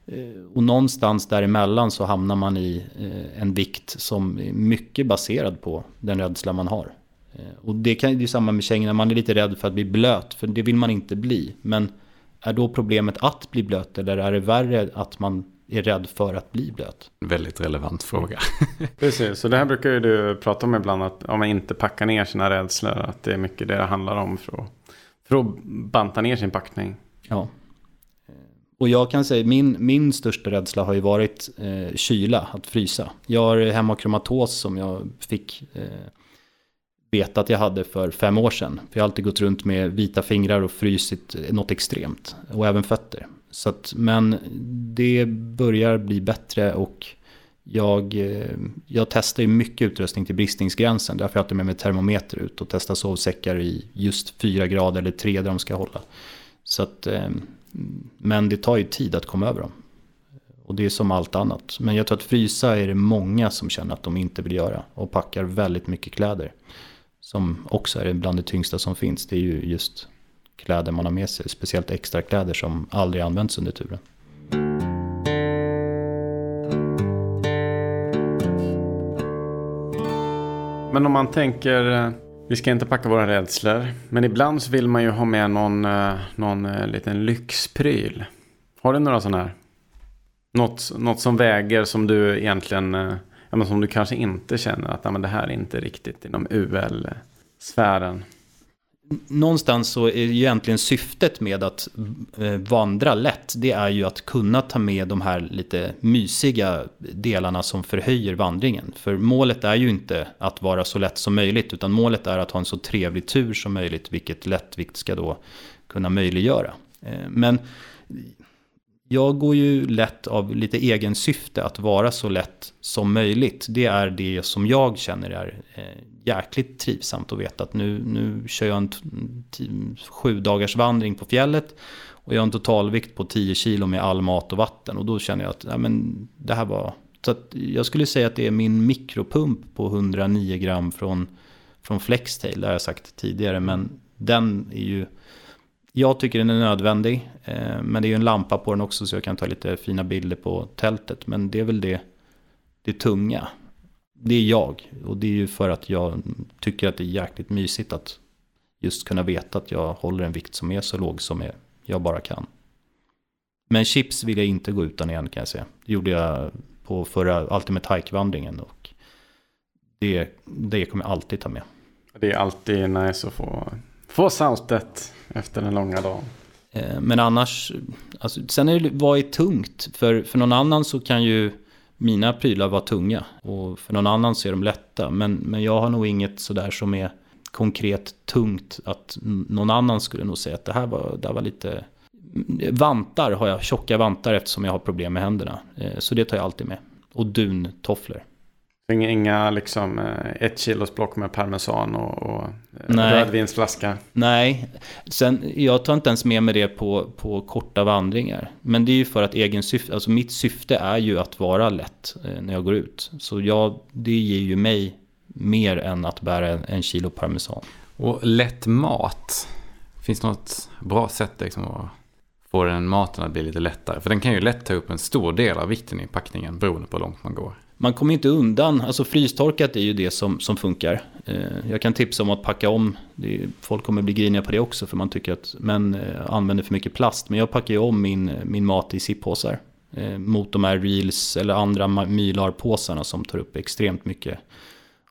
Eh, och någonstans däremellan så hamnar man i eh, en vikt som är mycket baserad på den rädsla man har. Eh, Och det kan det är samma med kängorna, man är lite rädd för att bli blöt, för det vill man inte bli. Men är då problemet att bli blöt eller är det värre att man är rädd för att bli blöt? Väldigt relevant fråga. Precis, så det här brukar ju du prata om ibland. Att om man inte packar ner sina rädslor. Att det är mycket det det handlar om för att, för att banta ner sin packning. Ja. Och jag kan säga, min, min största rädsla har ju varit eh, kyla, att frysa. Jag har hemokromatos som jag fick eh, veta att jag hade för fem år sedan. För jag har alltid gått runt med vita fingrar och frysit något extremt. Och även fötter. Så att, men det börjar bli bättre och jag, eh, jag testar ju mycket utrustning till bristningsgränsen. Därför har jag alltid med mig termometer ut och testar sovsäckar i just fyra grader eller tre där de ska hålla. Så att, eh, men det tar ju tid att komma över dem. Och det är som allt annat. Men jag tror att frysa är det många som känner att de inte vill göra. Och packar väldigt mycket kläder. Som också är bland det tyngsta som finns. Det är ju just kläder man har med sig. Speciellt extra kläder som aldrig används under turen. Men om man tänker, eh, vi ska inte packa våra rädslor. Men ibland så vill man ju ha med någon, eh, någon eh, liten lyxpryl. Har du några sådana här? Något, något som väger som du egentligen, eh, ja, men som du kanske inte känner att ja, men det här är inte riktigt inom UL-sfären. Någonstans så är ju egentligen syftet med att eh, vandra lätt. Det är ju att kunna ta med de här lite mysiga delarna som förhöjer vandringen. För målet är ju inte att vara så lätt som möjligt. Utan målet är att ha en så trevlig tur som möjligt. Vilket lättvikt ska då kunna möjliggöra. Eh, men jag går ju lätt av lite egen syfte att vara så lätt som möjligt. Det är det som jag känner är eh, jäkligt trivsamt att veta att nu, nu kör jag en sju dagars vandring på fjället och jag har en totalvikt på 10 kilo med all mat och vatten och då känner jag att ja, men det här var... Så att jag skulle säga att det är min mikropump på 109 gram från, från Flextail, det har jag sagt tidigare, men den är ju... Jag tycker den är nödvändig, eh, men det är ju en lampa på den också så jag kan ta lite fina bilder på tältet. Men det är väl det, det tunga. Det är jag och det är ju för att jag tycker att det är jäkligt mysigt att just kunna veta att jag håller en vikt som är så låg som jag- jag bara kan. Men chips vill jag inte gå utan igen kan jag säga. Det gjorde jag på förra Ultimate Hike-vandringen och det, det kommer jag alltid ta med. Det är alltid nice att få, få saltet efter den långa dagen. Eh, men annars, alltså, sen är det, vad är tungt? För, för någon annan så kan ju mina prylar vara tunga och för någon annan så är de lätta. Men, men jag har nog inget sådär som är konkret tungt att någon annan skulle nog säga att det här var, det här var lite... Mm, vantar har jag, tjocka vantar eftersom jag har problem med händerna. Eh, så det tar jag alltid med. Och duntofflor. Inga, inga liksom eh, ett kilos block med parmesan och, och eh, Nej. rödvinsflaska. Nej, sen, jag tar inte ens med mig det på, på korta vandringar. Men det är ju för att egen syfte, alltså mitt syfte är ju att vara lätt eh, när jag går ut. Så jag, det ger ju mig mer än att bära en, en kilo parmesan. Och lätt mat. Finns det något bra sätt liksom att få den maten att bli lite lättare? För den kan ju lätt ta upp en stor del av vikten i packningen beroende på hur långt man går. Man kommer inte undan, alltså frystorkat är ju det som, som funkar. Eh, jag kan tipsa om att packa om, det, folk kommer bli griniga på det också för man tycker att män eh, använder för mycket plast. Men jag packar ju om min, min mat i sippåsar. Eh, mot de här reels eller andra mylarpåsarna som tar upp extremt mycket.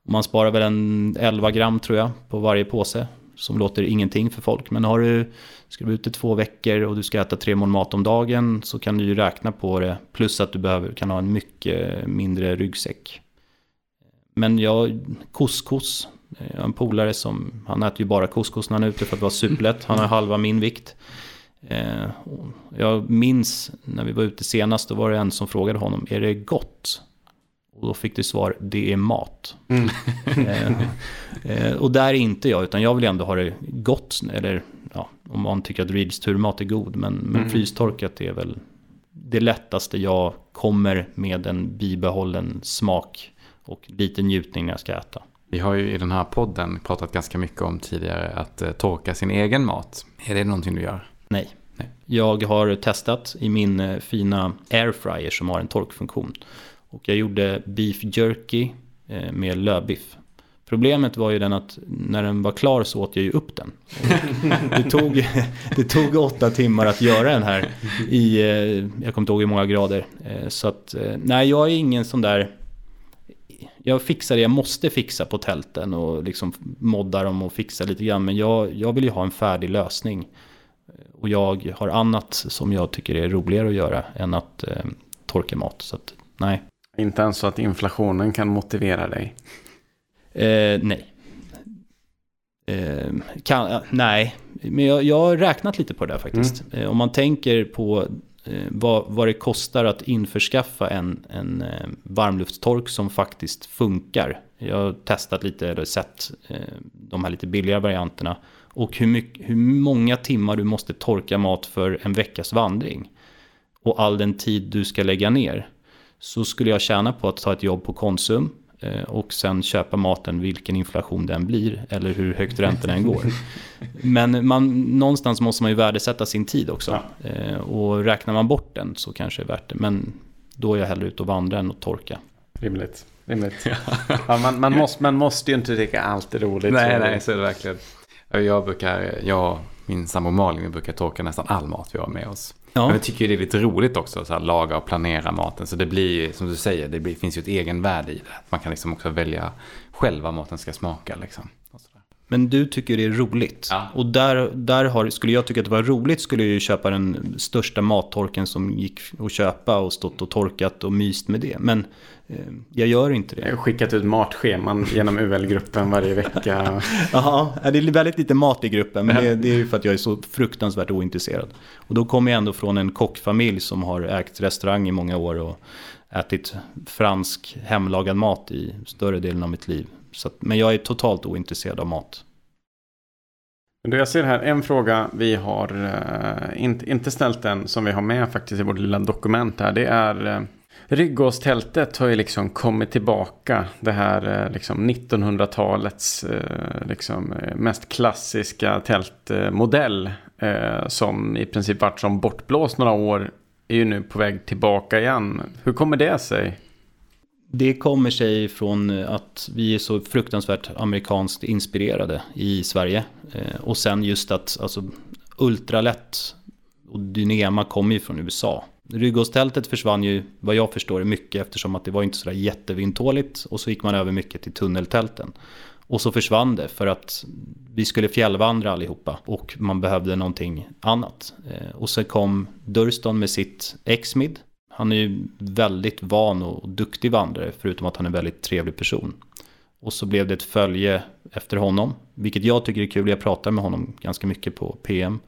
Man sparar väl en 11 gram tror jag på varje påse. Som låter ingenting för folk. Men har du, ska du vara ute två veckor och du ska äta tre mål mat om dagen så kan du ju räkna på det. Plus att du behöver, kan ha en mycket mindre ryggsäck. Men jag, couscous. Jag har en polare som, han äter ju bara couscous när han är ute för att vara superlätt. Han har halva min vikt. Eh, jag minns när vi var ute senast, då var det en som frågade honom, är det gott? Och då fick du svar, det är mat. Mm. eh, eh, och där är inte jag, utan jag vill ändå ha det gott. Eller ja, om man tycker att Reeds turmat är god. Men, men Mm. frystorkat är väl det lättaste jag kommer med en bibehållen smak och lite njutning när jag ska äta. Vi har ju i den här podden pratat ganska mycket om tidigare att eh, torka sin egen mat. Är det någonting du gör? Nej. Nej. Jag har testat i min eh, fina airfryer som har en torkfunktion. Och jag gjorde beef jerky eh, med lövbiff. Problemet var ju den att när den var klar så åt jag ju upp den. Det tog, det tog åtta timmar att göra den här i, eh, jag kommer inte ihåg hur många grader. Eh, så att, nej jag är ingen sån där, jag fixar det jag måste fixa på tälten och liksom modda dem och fixa lite grann. Men jag, jag vill ju ha en färdig lösning. Och jag har annat som jag tycker är roligare att göra än att eh, torka mat. Så att, nej. Inte ens så att inflationen kan motivera dig. Eh, nej. Eh, kan, ja, nej, men jag, jag har räknat lite på det där faktiskt. Eh, om man tänker på eh, vad, vad det kostar att införskaffa en, en eh, varmluftstork som faktiskt funkar. Jag har testat lite, eller sett eh, de här lite billigare varianterna. Och hur, mycket, hur många timmar du måste torka mat för en veckas vandring. Och all den tid du ska lägga ner. Så skulle jag tjäna på att ta ett jobb på Konsum eh, och sen köpa maten vilken inflation den blir eller hur högt räntorna än går. Men man, någonstans måste man ju värdesätta sin tid också. Eh, Och räknar man bort den så kanske det är värt det. Men då är jag hellre ute och vandra än att torka. Rimligt. Rimligt. Ja, man, man, måste, man måste ju inte tycka allt är roligt. Nej, nej, så är det verkligen. Jag brukar, jag och min sambo Malin, vi brukar torka nästan all mat vi har med oss. Men vi tycker ju det är lite roligt också, så här, laga och planera maten. Så det blir, som du säger, det blir, finns ju ett egenvärde i det. Man kan liksom också välja själv vad maten ska smaka. Liksom. Men du tycker det är roligt. Ja. Och där, där har, skulle jag tycka att det var roligt skulle jag ju köpa den största mattorken som gick att köpa och stått och torkat och myst med det. Men eh, jag gör inte det. Jag har skickat ut matscheman genom UL-gruppen varje vecka. Jaha, det är väldigt lite mat i gruppen. Men det, det är ju för att jag är så fruktansvärt ointresserad. Och då kommer jag ändå från en kockfamilj som har ägt restaurang i många år och ätit fransk hemlagad mat i större delen av mitt liv. Så att, men jag är totalt ointresserad av mat. Men jag ser här en fråga vi har eh, inte, inte ställt än som vi har med faktiskt i vårt lilla dokument här. Det är eh, Ryggåstältet har ju liksom kommit tillbaka. Det här eh, liksom 1900-talets eh, liksom, mest klassiska tältmodell. Som i princip vart som bortblåst några år. Är ju nu på väg tillbaka igen. Hur kommer det sig? Det kommer sig från eh, att vi är så fruktansvärt amerikanskt inspirerade i Sverige. Eh, Och sen just att alltså, ultralätt och Dynema kommer ju från USA. Ryggåstältet försvann ju, vad jag förstår, mycket eftersom att det var inte sådär jättevindtåligt. Och så gick man över mycket till tunneltälten. Och så försvann det för att vi skulle fjällvandra allihopa och man behövde någonting annat. Eh, och så kom Durston med sitt X-Mid. Han är ju väldigt van och duktig vandrare förutom att han är en väldigt trevlig person. Och så blev det ett följe efter honom, vilket jag tycker är kul. Jag pratar med honom ganska mycket på PM.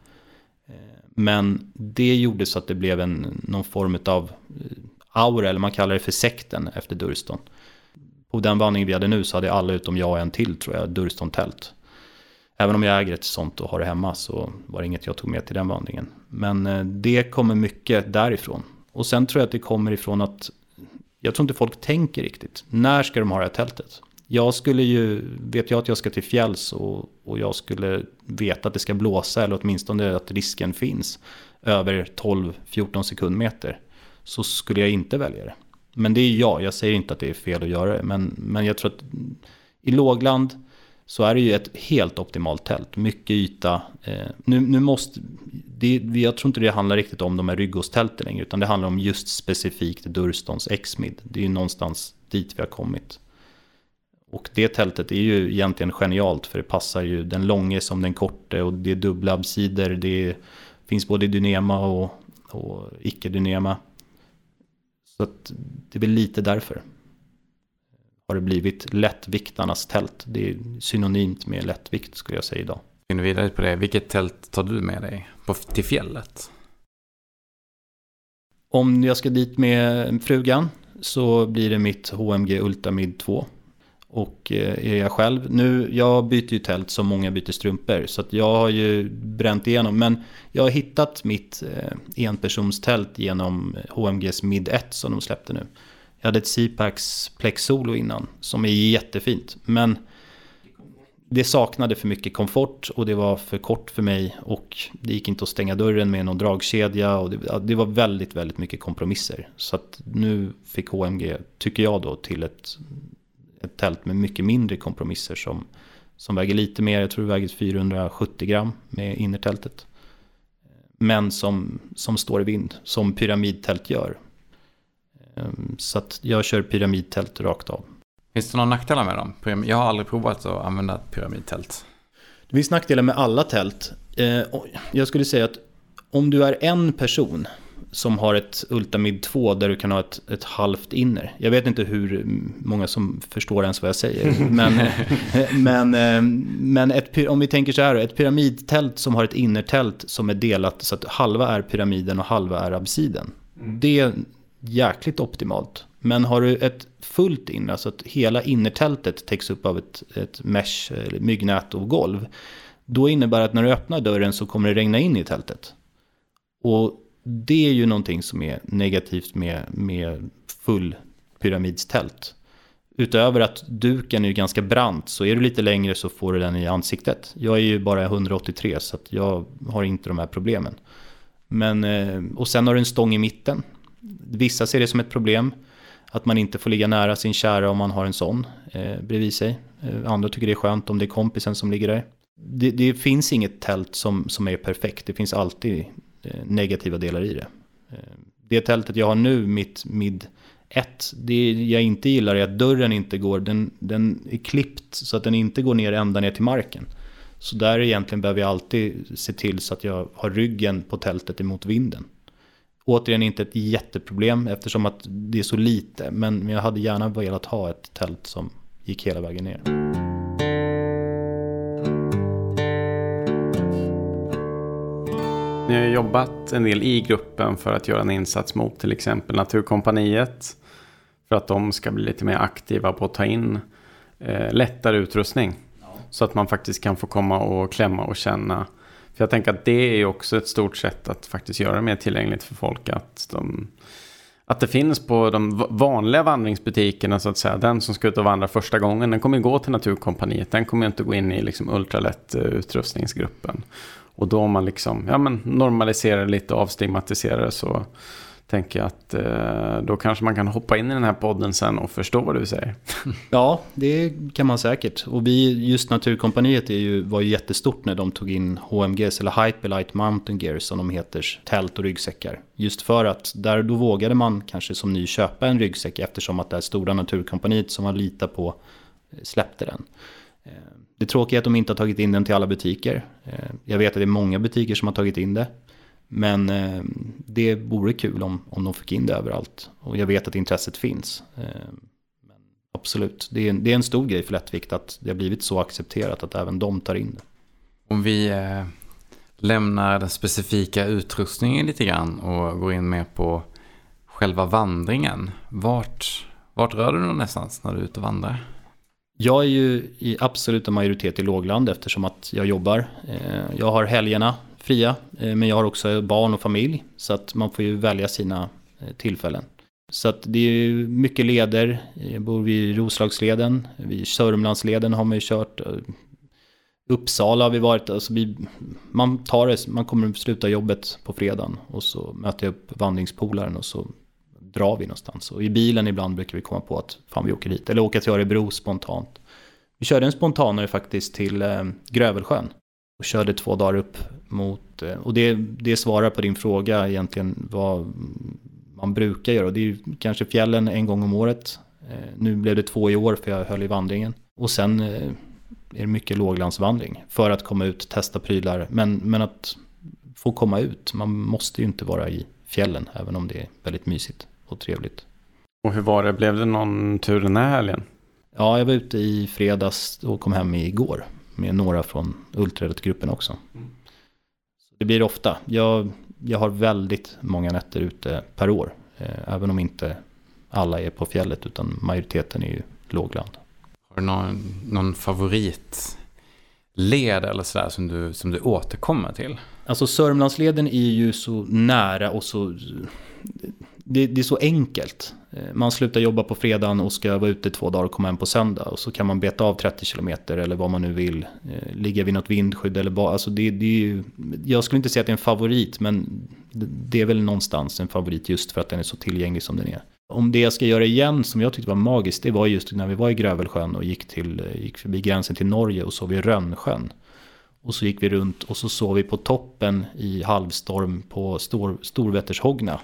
Eh, men det gjorde så att det blev en, någon form av eh, aura, eller man kallar det för sekten efter Durston. På den vandringen vi hade nu så hade alla utom jag och en till tror jag Durston-tält. Även om jag äger ett sånt och har det hemma så var det inget jag tog med till den vandringen. Men eh, det kommer mycket därifrån. Och sen tror jag att det kommer ifrån att jag tror inte folk tänker riktigt. När ska de ha det här tältet? Jag skulle ju, vet jag att jag ska till fjälls och, och jag skulle veta att det ska blåsa eller åtminstone att risken finns över 12-14 sekundmeter så skulle jag inte välja det. Men det är jag, jag säger inte att det är fel att göra det. Men, men jag tror att i lågland så är det ju ett helt optimalt tält. Mycket yta. Eh, nu, nu måste, det, jag tror inte det handlar riktigt om de här ryggåstälten längre. Utan det handlar om just specifikt Durstons X-mid. Det är ju någonstans dit vi har kommit. Och det tältet är ju egentligen genialt för det passar ju den långe som den korte och det är dubbla absider. Det finns både dynema och, och icke-dynema. Så att det är väl lite därför. Har det blivit lättviktarnas tält. Det är synonymt med lättvikt skulle jag säga idag. Spinner vidare på det. Vilket tält tar du med dig på, till fjället? Om jag ska dit med frugan så blir det mitt HMG Ultamid 2. Och eh, är jag själv, nu, jag byter ju tält som många byter strumpor. Så att jag har ju bränt igenom. Men jag har hittat mitt eh, enpersonstält genom HMGs Mid 1 som de släppte nu. Jag hade ett Cipax Plex Solo innan som är jättefint. Men det saknade för mycket komfort och det var för kort för mig. Och det gick inte att stänga dörren med någon dragkedja. Och det, det var väldigt, väldigt mycket kompromisser. Så att nu fick HMG, tycker jag då, till ett ett tält med mycket mindre kompromisser som, som väger lite mer, jag tror det väger 470 gram med innertältet. Men som, som står i vind, som pyramidtält gör. Ehm, så att jag kör pyramidtält rakt av. Finns det några nackdelar med dem? Jag har aldrig provat att använda ett pyramidtält. Det finns nackdelar med alla tält. Ehm, jag skulle säga att om du är en person som har ett Ultamid 2 där du kan ha ett, ett halvt inner. Jag vet inte hur många som förstår ens vad jag säger. Men, men, eh, men ett, om vi tänker så här, ett pyramidtält som har ett innertält som är delat så att halva är pyramiden och halva är absiden. Mm. Det jäkligt optimalt. Men har du ett fullt inre, alltså att hela innertältet täcks upp av ett, ett mesh, eller myggnät och golv. Då innebär det att när du öppnar dörren så kommer det regna in i tältet. Och det är ju någonting som är negativt med, med full pyramidstält. Utöver att duken är ganska brant så är du lite längre så får du den i ansiktet. Jag är ju bara 183 så att jag har inte de här problemen. Men, eh, och sen har du en stång i mitten. Vissa ser det som ett problem. Att man inte får ligga nära sin kära om man har en sån eh, bredvid sig. Eh, andra tycker det är skönt om det är kompisen som ligger där. Det, det, finns inget tält som, som är perfekt. Det finns alltid Eh, negativa delar i det. Eh, det tältet jag har nu, mitt mid 1, det jag inte gillar är att dörren inte går, den, den är klippt så att den inte går ner ända ner till marken. Så där egentligen behöver jag alltid se till så att jag har ryggen på tältet emot vinden. Återigen inte ett jätteproblem eftersom att det är så lite, men jag hade gärna velat ha ett tält som gick hela vägen ner. Ni har jobbat en del i gruppen för att göra en insats mot till exempel Naturkompaniet. För att de ska bli lite mer aktiva på att ta in eh, lättare utrustning. Ja. Så att man faktiskt kan få komma och klämma och känna. För jag tänker att det är också ett stort sätt att faktiskt göra det mer tillgängligt för folk. Att, de, att det finns på de vanliga vandringsbutikerna så att säga. Den som ska ut och vandra första gången, den kommer gå till Naturkompaniet. Den kommer inte gå in i liksom ultralätt utrustningsgruppen. Och då om man liksom, ja, men normaliserar lite och avstigmatiserar det så tänker jag att eh, då kanske man kan hoppa in i den här podden sen och förstå vad du säger. Ja, det kan man säkert. Och vi, just Naturkompaniet är ju, var ju jättestort när de tog in HMGs eller Hyperlight Mountain Gear som de heter, tält och ryggsäckar. Just för att där då vågade man kanske som ny köpa en ryggsäck eftersom att det här stora Naturkompaniet som man litar på eh, släppte den. Eh, det tråkiga är att de inte har tagit in den till alla butiker. Eh, jag vet att det är många butiker som har tagit in det. Men eh, det vore kul om, om de fick in det överallt. Och jag vet att intresset finns. Eh, men absolut, det är, det är en stor grej för lättvikt att det har blivit så accepterat att även de tar in det. Om vi lämnar den specifika utrustningen lite grann och går in mer på själva vandringen. Vart, Vart rör du dig någonstans när du är ute och vandrar? Jag är ju i absoluta majoritet i lågland eftersom att jag jobbar. Eh, jag har helgerna fria, eh, men jag har också barn och familj. Så att man får ju välja sina eh, tillfällen. Så att det är mycket leder. Eh, jag bor vid Roslagsleden, vid Sörmlandsleden har man ju kört. Uppsala har vi varit, alltså vi, man tar det, man kommer sluta jobbet på fredagen och så möter jag upp vandringspolaren och så drar vi någonstans. Och i bilen ibland brukar vi komma på att fan vi åker hit, eller åka till Örebro spontant. Vi körde en spontanare faktiskt till eh, Grövelsjön och körde två dagar upp mot, eh, och det, det svarar på din fråga egentligen vad man brukar göra. Det är ju kanske fjällen en gång om året. Eh, nu blev det två i år för jag höll i vandringen. Och sen eh, är det mycket låglandsvandring för att komma ut, testa prylar. Men, men att få komma ut, man måste ju inte vara i fjällen även om det är väldigt mysigt och trevligt. Och hur var det, blev det någon tur den här helgen? Ja, jag var ute i fredags och kom hem igår med några från Ultraräddningsgruppen också. Mm. Det blir ofta. Jag, jag har väldigt många nätter ute per år. Eh, även om inte alla är på fjället utan majoriteten är ju lågland. Har du någon, någon favoritled eller sådär som du, som du återkommer till? Alltså Sörmlandsleden är ju så nära och så... Det, det, är så enkelt. Eh, man slutar jobba på fredagen och ska vara ute två dagar och komma hem på söndag. Och så kan man beta av 30 kilometer eller vad man nu vill. Eh, Ligga vid något vindskydd eller vad. Alltså det, det är ju, jag skulle inte säga att det är en favorit men det är väl någonstans en favorit just för att den är så tillgänglig som den är. Om det jag ska göra igen som jag tyckte var magiskt, det var just när vi var i Grövelsjön och gick, till, eh, gick förbi gränsen till Norge och såg vi Rönnsjön. Och så gick vi runt och så såg vi på toppen i halvstorm på Stor, Storvättershogna.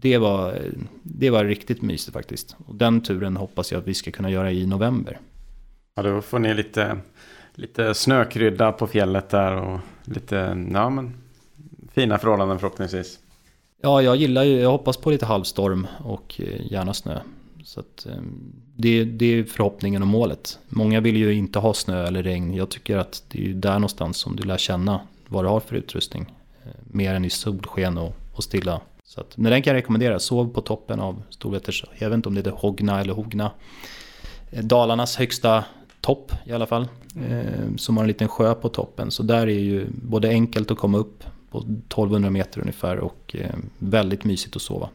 Det var, det var riktigt mysigt faktiskt. Och den turen hoppas jag att vi ska kunna göra i november. Ja, då får ni lite, lite snökrydda på fjället där och lite, ja men, fina förhållanden förhoppningsvis. Ja, jag gillar ju, jag hoppas på lite halvstorm och eh, gärna snö. Så att, eh, det, det är förhoppningen och målet. Många vill ju inte ha snö eller regn. Jag tycker att det är ju där någonstans som du lär känna vad du har för utrustning. Eh, mer än i solsken och, och stilla. Så att, men den kan jag rekommendera. Sov på toppen av Storvätters, jag vet inte om det är Hogna eller Hogna. Eh, Dalarnas högsta topp i alla fall. Eh, som har en liten sjö på toppen. Så där är ju både enkelt att komma upp på 1200 meter ungefär och eh, väldigt mysigt att sova.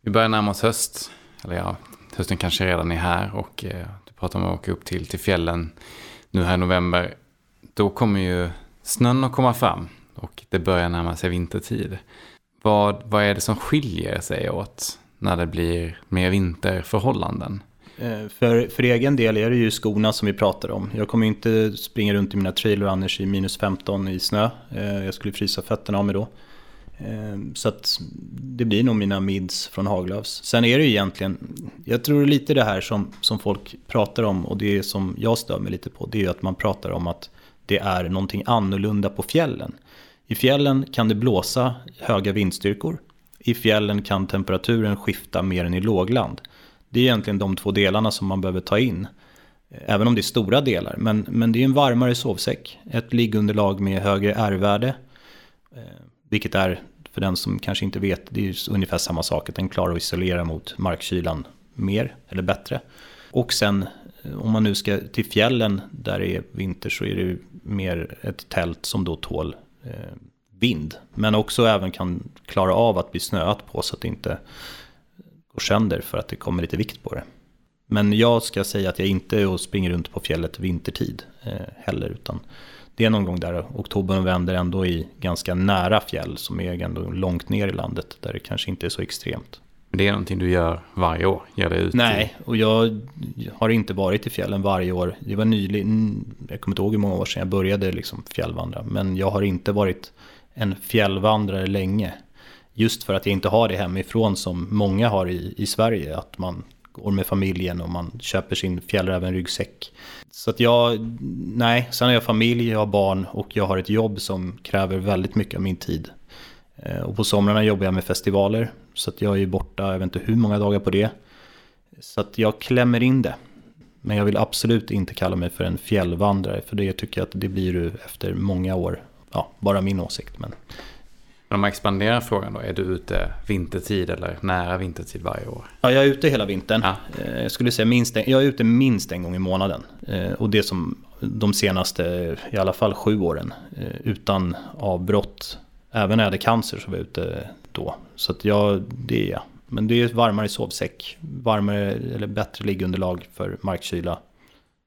Vi börjar närma oss höst, eller ja, hösten kanske redan är här och eh, du pratar om att åka upp till, till fjällen nu här i november. Då kommer ju snön att komma fram och det börjar närma sig vintertid. Vad, vad är det som skiljer sig åt när det blir mer vinterförhållanden? Eh, för, för egen del är det ju skorna som vi pratar om. Jag kommer inte springa runt i mina trailrunners i minus 15 i snö. Eh, jag skulle frysa fötterna av mig då. Ehm, så att det blir nog mina mids från Haglöfs. Sen är det ju egentligen, jag tror lite det här som, som folk pratar om och det som jag stör mig lite på. Det är ju att man pratar om att det är någonting annorlunda på fjällen. I fjällen kan det blåsa höga vindstyrkor. I fjällen kan temperaturen skifta mer än i lågland. Det är egentligen de två delarna som man behöver ta in. Även om det är stora delar. Men, men det är en varmare sovsäck. Ett liggunderlag med högre R-värde. Ehm, vilket är, för den som kanske inte vet, det är ungefär samma sak. Att den klarar att isolera mot markkylan mer eller bättre. Och sen eh, om man nu ska till fjällen där det är vinter så är det mer ett tält som då tål eh, vind. Men också även kan klara av att bli snöat på så att det inte går sönder för att det kommer lite vikt på det. Men jag ska säga att jag inte är och springer runt på fjället vintertid eh, heller. Utan det är någon gång där oktober och vänder ändå i ganska nära fjäll som är ändå långt ner i landet där det kanske inte är så extremt. Det är någonting du gör varje år? Gör det ut Nej, och jag har inte varit i fjällen varje år. Det var nyligen, jag kommer inte ihåg hur många år sedan jag började liksom fjällvandra. Men jag har inte varit en fjällvandrare länge. Just för att jag inte har det hemifrån som många har i, i Sverige. Att man går med familjen och man köper sin fjällräven-ryggsäck. Så att jag, nej, sen har jag familj, jag har barn och jag har ett jobb som kräver väldigt mycket av min tid. Eh, och på somrarna jobbar jag med festivaler. Så att jag är borta, jag vet inte hur många dagar på det. Så att jag klämmer in det. Men jag vill absolut inte kalla mig för en fjällvandrare. För det tycker jag att det blir du efter många år. Ja, bara min åsikt. Men om man expanderar frågan då, är du ute vintertid eller nära vintertid varje år? Ja, jag är ute hela vintern. Ja. Eh, Jag skulle säga minst jag är ute minst en gång i månaden. Eh, Och det som de senaste, i alla fall sju åren, eh, utan avbrott. Även när jag hade cancer så var jag ute då. Så att jag, det är jag. Men det är varmare sovsäck, varmare eller bättre liggunderlag för markkyla.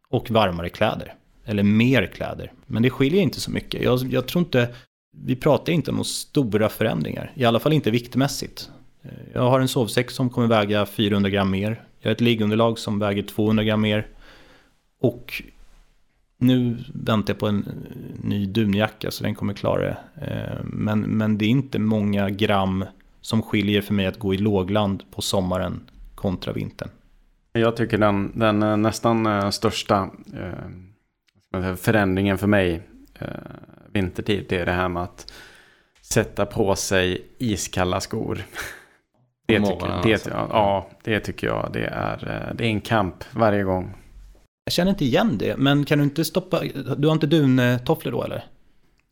Och varmare kläder. Eller mer kläder. Men det skiljer inte så mycket. Jag, jag tror inte, vi pratar inte om några stora förändringar. I alla fall inte viktmässigt. Eh, jag har en sovsäck som kommer väga 400 gram mer. Jag har ett liggunderlag som väger 200 gram mer. Och nu väntar jag på en eh, ny dunjacka så den kommer klara det. Eh, men, men det är inte många gram som skiljer för mig att gå i lågland på sommaren kontra vintern. Jag tycker den, den nästan största förändringen för mig vintertid det är det här med att sätta på sig iskalla skor. Det tycker, morgonen det, alltså. ja, ja, det tycker jag det är, eh, det är en kamp varje gång. Jag känner inte igen det, men kan du inte stoppa... Du har inte duntofflor då eller?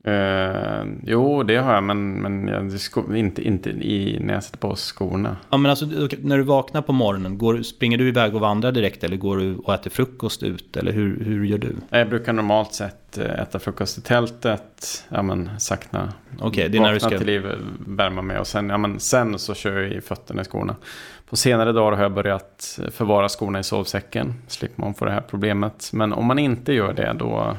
Eh, jo, det har jag, men, men jag, inte, inte i, när jag sätter på skorna. Ja men alltså när du vaknar på morgonen, går, springer du iväg och vandrar direkt eller går du och äter frukost ut? Eller hur, hur gör du? Jag brukar normalt sett eh, äta frukost i tältet, ja men sakna. Okej, det är när du ska... till liv, värma mig och sen, ja, men sen så kör jag i fötterna i skorna. På senare dagar har jag börjat förvara skorna i sovsäcken. Slipper man få det här problemet. Men om man inte gör det då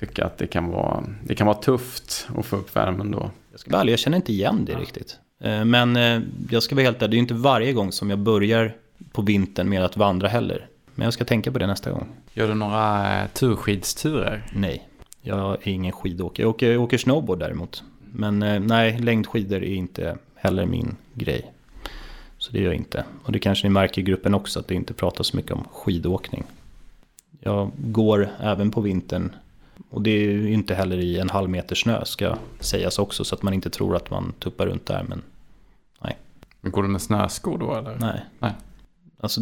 tycker jag att det kan vara, det kan vara tufft att få upp värmen då. Jag ska vara ärlig, jag känner inte igen det riktigt. Eh, Men eh, jag ska vara helt ärlig, det är ju inte varje gång som jag börjar på vintern med att vandra heller. Men jag ska tänka på det nästa gång. Gör du några eh, turskidsturer? Nej, jag är ingen skidåkare. Jag åker, jag åker snowboard däremot. Men nej, längdskidor är inte heller min grej. Så det gör jag inte. Och det kanske ni märker i gruppen också, att det inte pratas så mycket om skidåkning. Jag går även på vintern. Och det är ju inte heller i en halv meter snö ska sägas också. Så att man inte tror att man tuppar runt där. Men Går du med snöskor då eller? nej. Nej. Alltså,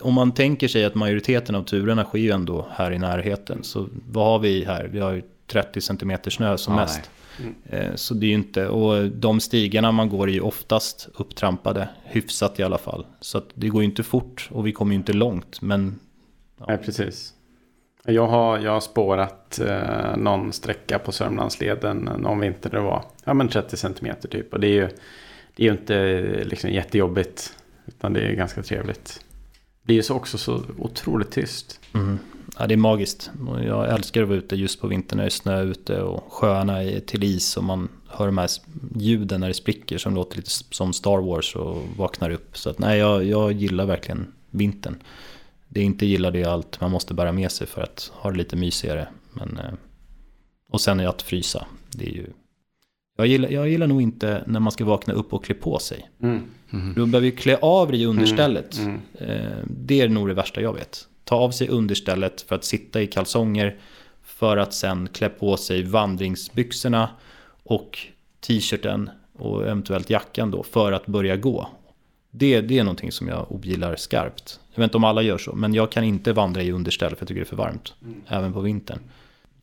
om man tänker sig att majoriteten av turerna sker ju ändå här i närheten. Så vad har vi här? Vi har ju 30 cm snö som Ja, mest. Eh, Så det är ju inte, och de stigarna man går är ju oftast upptrampade, hyfsat i alla fall. Så det går ju inte fort och vi kommer ju inte långt. Men Nej, precis. Jag har, jag har spårat eh, någon sträcka på Sörmlandsleden eh, någon vinter det var ja, men 30 centimeter typ. Och det är ju, det är ju inte eh, liksom jättejobbigt. Utan det är ganska trevligt. Det är ju också så otroligt tyst. mm, ja, det är magiskt. Jag älskar att vara ute just på vintern när det är snö ute och sjöarna är till is och man hör de här ljuden när det spricker som låter lite som Star Wars och vaknar upp. Så att nej, jag, jag gillar verkligen vintern. Det är inte gillar det allt man måste bära med sig för att ha det lite mysigare. Men, eh, och sen är det att frysa. Det är ju... jag, gillar, jag gillar nog inte när man ska vakna upp och klä på sig. Mm. Mhm. Du behöver ju klä av dig i understället. Mm. Eh, Det är nog det värsta jag vet. Ta av sig understället för att sitta i kalsonger. För att sen klä på sig vandringsbyxorna och t-shirten och eventuellt jackan då för att börja gå. Det, det är någonting som jag ogillar skarpt. Jag vet inte om alla gör så, men jag kan inte vandra i underställ för jag tycker det är för varmt. Även på vintern.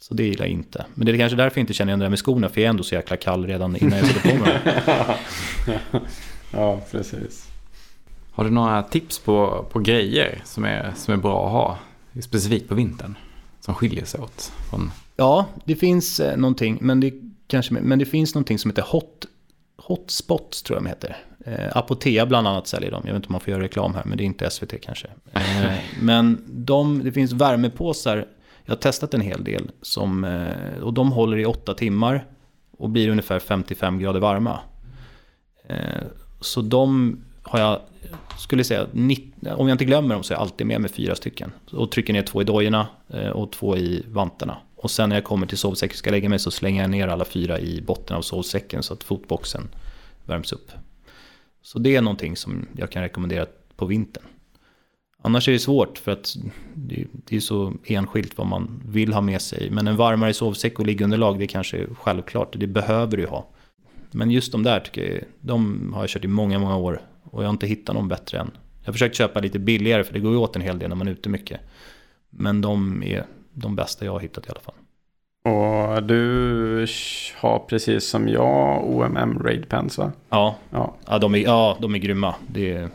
Så det gillar jag inte. Men det är kanske därför jag inte känner igen det där med skorna, för jag är ändå så jäkla kall redan innan jag sätter på mig dem. ja, precis. Har du några tips på, på grejer som är, som är bra att ha? Specifikt på vintern. Som skiljer sig åt från... Ja, det finns eh, någonting, men det, kanske, men det finns någonting som heter hot, hotspots, tror jag de heter. Eh, Apotea bland annat säljer dem. Jag vet inte om man får göra reklam här, men det är inte SVT kanske. Eh, men de, det finns värmepåsar, jag har testat en hel del, som, eh, och de håller i åtta timmar och blir ungefär 55 grader varma. Eh, så de har jag, skulle säga, 90, om jag inte glömmer dem så är jag alltid med med fyra stycken. Och trycker ner två i dojorna eh, och två i vantarna. Och sen när jag kommer till sovsäcken och ska lägga mig så slänger jag ner alla fyra i botten av sovsäcken så att fotboxen värms upp. Så det är någonting som jag kan rekommendera på vintern. Annars är det svårt för att det det är så enskilt vad man vill ha med sig. Men en varmare sovsäck och liggunderlag det kanske är självklart. Det behöver du ha. Men just de där tycker jag, de har jag kört i många, många år. Och jag har inte hittat någon bättre än. Jag har försökt köpa lite billigare för det går ju åt en hel del när man är ute mycket. Men de är de bästa jag har hittat i alla fall. Och du har precis som jag OMM Raid Pants va? Ja, Ja. ja, de, är, ja de är grymma. Det är,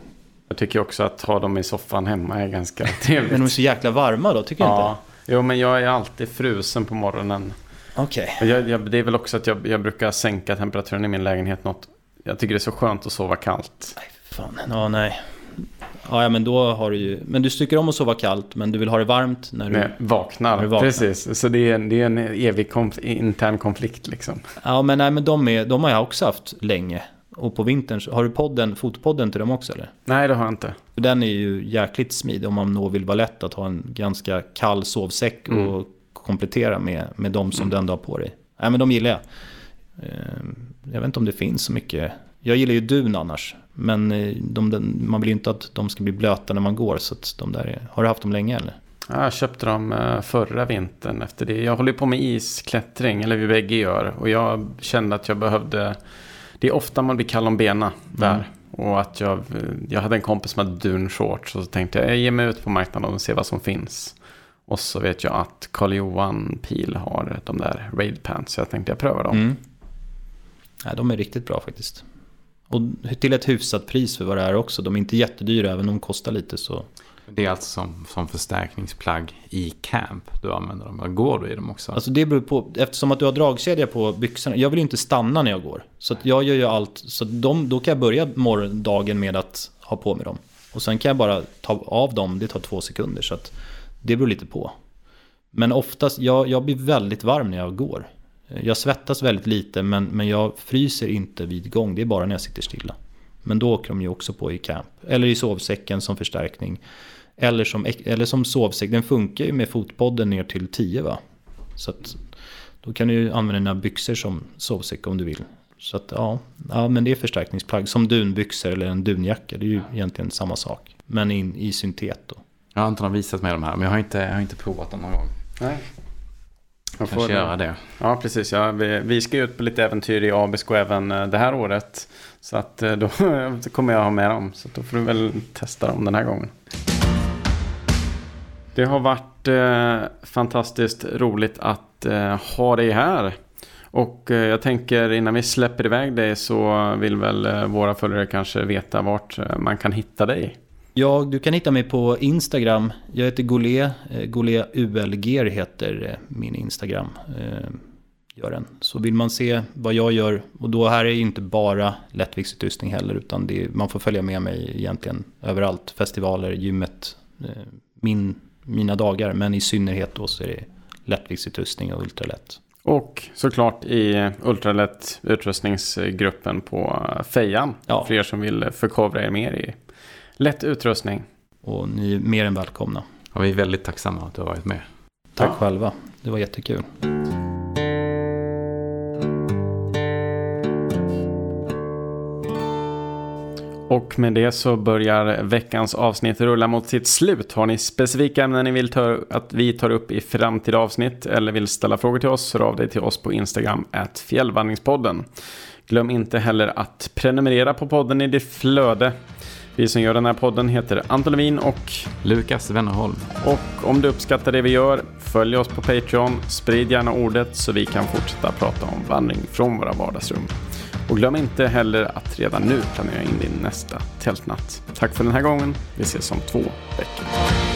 Jag tycker också att ha dem i soffan hemma är ganska trevligt. men de är så jäkla varma då, tycker jag ja. inte? Jo men jag är alltid frusen på morgonen. Okej. Jag, jag, det är väl också att jag, jag brukar sänka temperaturen i min lägenhet något. Jag tycker det är så skönt att sova kallt. Nej, fan. Ja, nej. Ja, ja, men då har du ju... Men du tycker om att sova kallt, men du vill ha det varmt när du... Jag vaknar. När du vaknar. Precis, så det är, en- det är en evig konf- intern konflikt liksom. Ja, men nej, men de, är, de har jag också haft länge. Och på vintern, har du podden, fotpodden till dem också eller? Nej, det har jag inte. Den är ju jäkligt smidig om man då vill vara lätt att ha en ganska kall sovsäck och Mm. komplettera med, med de som du ändå har på dig. Nej men de gillar jag. Eh, Jag vet inte om det finns så mycket. Jag gillar ju dun annars. Men eh, de, de, man vill ju inte att de ska bli blöta när man går. Så de där är, har du haft dem länge eller? Ja, Jag köpte dem eh, förra vintern efter det. Jag håller på med isklättring, eller vi bägge gör. Och jag kände att jag behövde... Det är ofta man blir kall om benen där. Mm. Och att jag, jag hade en kompis som hade dunshorts. Och så tänkte jag, jag ger mig ut på marknaden och ser vad som finns. Och så vet jag att Carl-Johan Pil har de där Raid Pants. Så jag tänkte jag prövar dem. Mm. Nej, de är riktigt bra faktiskt. Och till ett hyfsat pris för vad det är också. De är inte jättedyra, även om de kostar lite så. Det är alltså som, som förstärkningsplagg i camp du använder dem. Går du i dem också? Alltså det beror på, eftersom att du har dragkedja på byxorna. Jag vill ju inte stanna när jag går. Så jag gör ju allt, så de, då kan jag börja morgondagen med att ha på mig dem. Och sen kan jag bara ta av dem, det tar två sekunder. Så det beror lite på. Men oftast, jag, jag blir väldigt varm när jag går. Jag svettas väldigt lite men, men jag fryser inte vid gång, det är bara när jag sitter stilla. Men då åker de ju också på i camp. Eller i sovsäcken som förstärkning. Eller som, eller som sovsäck, den funkar ju med fotpodden ner till 10 va? Så att då kan du ju använda dina byxor som sovsäck om du vill. Så att ja, ja men det är förstärkningsplagg. Som dunbyxor eller en dunjacka, det är ju egentligen samma sak. Men in, i syntet då. Jag har inte någon visat mig de här, men jag har inte, jag har inte provat dem någon gång. Nej. Jag får Kanske göra det. Ja, precis. Ja, vi, vi ska ut på lite äventyr i Abisko även eh, det här året. Så att eh, då kommer jag ha med dem. Så då får du väl testa dem den här gången. Det har varit eh, fantastiskt roligt att eh, ha dig här. Och eh, jag tänker innan vi släpper iväg dig så vill väl eh, våra följare kanske veta vart man kan hitta dig. Ja, du kan hitta mig på Instagram. Jag heter Golé. Eh, Golé ULG heter eh, min Instagram. Eh, Gör den. Så vill man se vad jag gör, och då här är ju inte bara lättviktsutrustning heller, utan är, man får följa med mig egentligen överallt. Festivaler, gymmet, min, mina dagar, men i synnerhet då så är det lättviktsutrustning och ultralätt. Och såklart i Ultralätt utrustningsgruppen på Fejan. Ja. För er som vill förkovra er mer i lätt utrustning. Och ni är mer än välkomna. Och vi är väldigt tacksamma att du har varit med. Tack Ja. själva. Det var jättekul. Och med det så börjar veckans avsnitt rulla mot sitt slut. Har ni specifika ämnen ni vill ta, att vi tar upp i framtida avsnitt eller vill ställa frågor till oss så hör av dig till oss på Instagram at fjällvandringspodden. Glöm inte heller att prenumerera på podden i ditt flöde. Vi som gör den här podden heter Anton Levin och Lukas Wennerholm. Och om du uppskattar det vi gör, följ oss på Patreon, sprid gärna ordet så vi kan fortsätta prata om vandring från våra vardagsrum. Och glöm inte heller att redan nu planera in din nästa tältnatt. Tack för den här gången, vi ses om två veckor.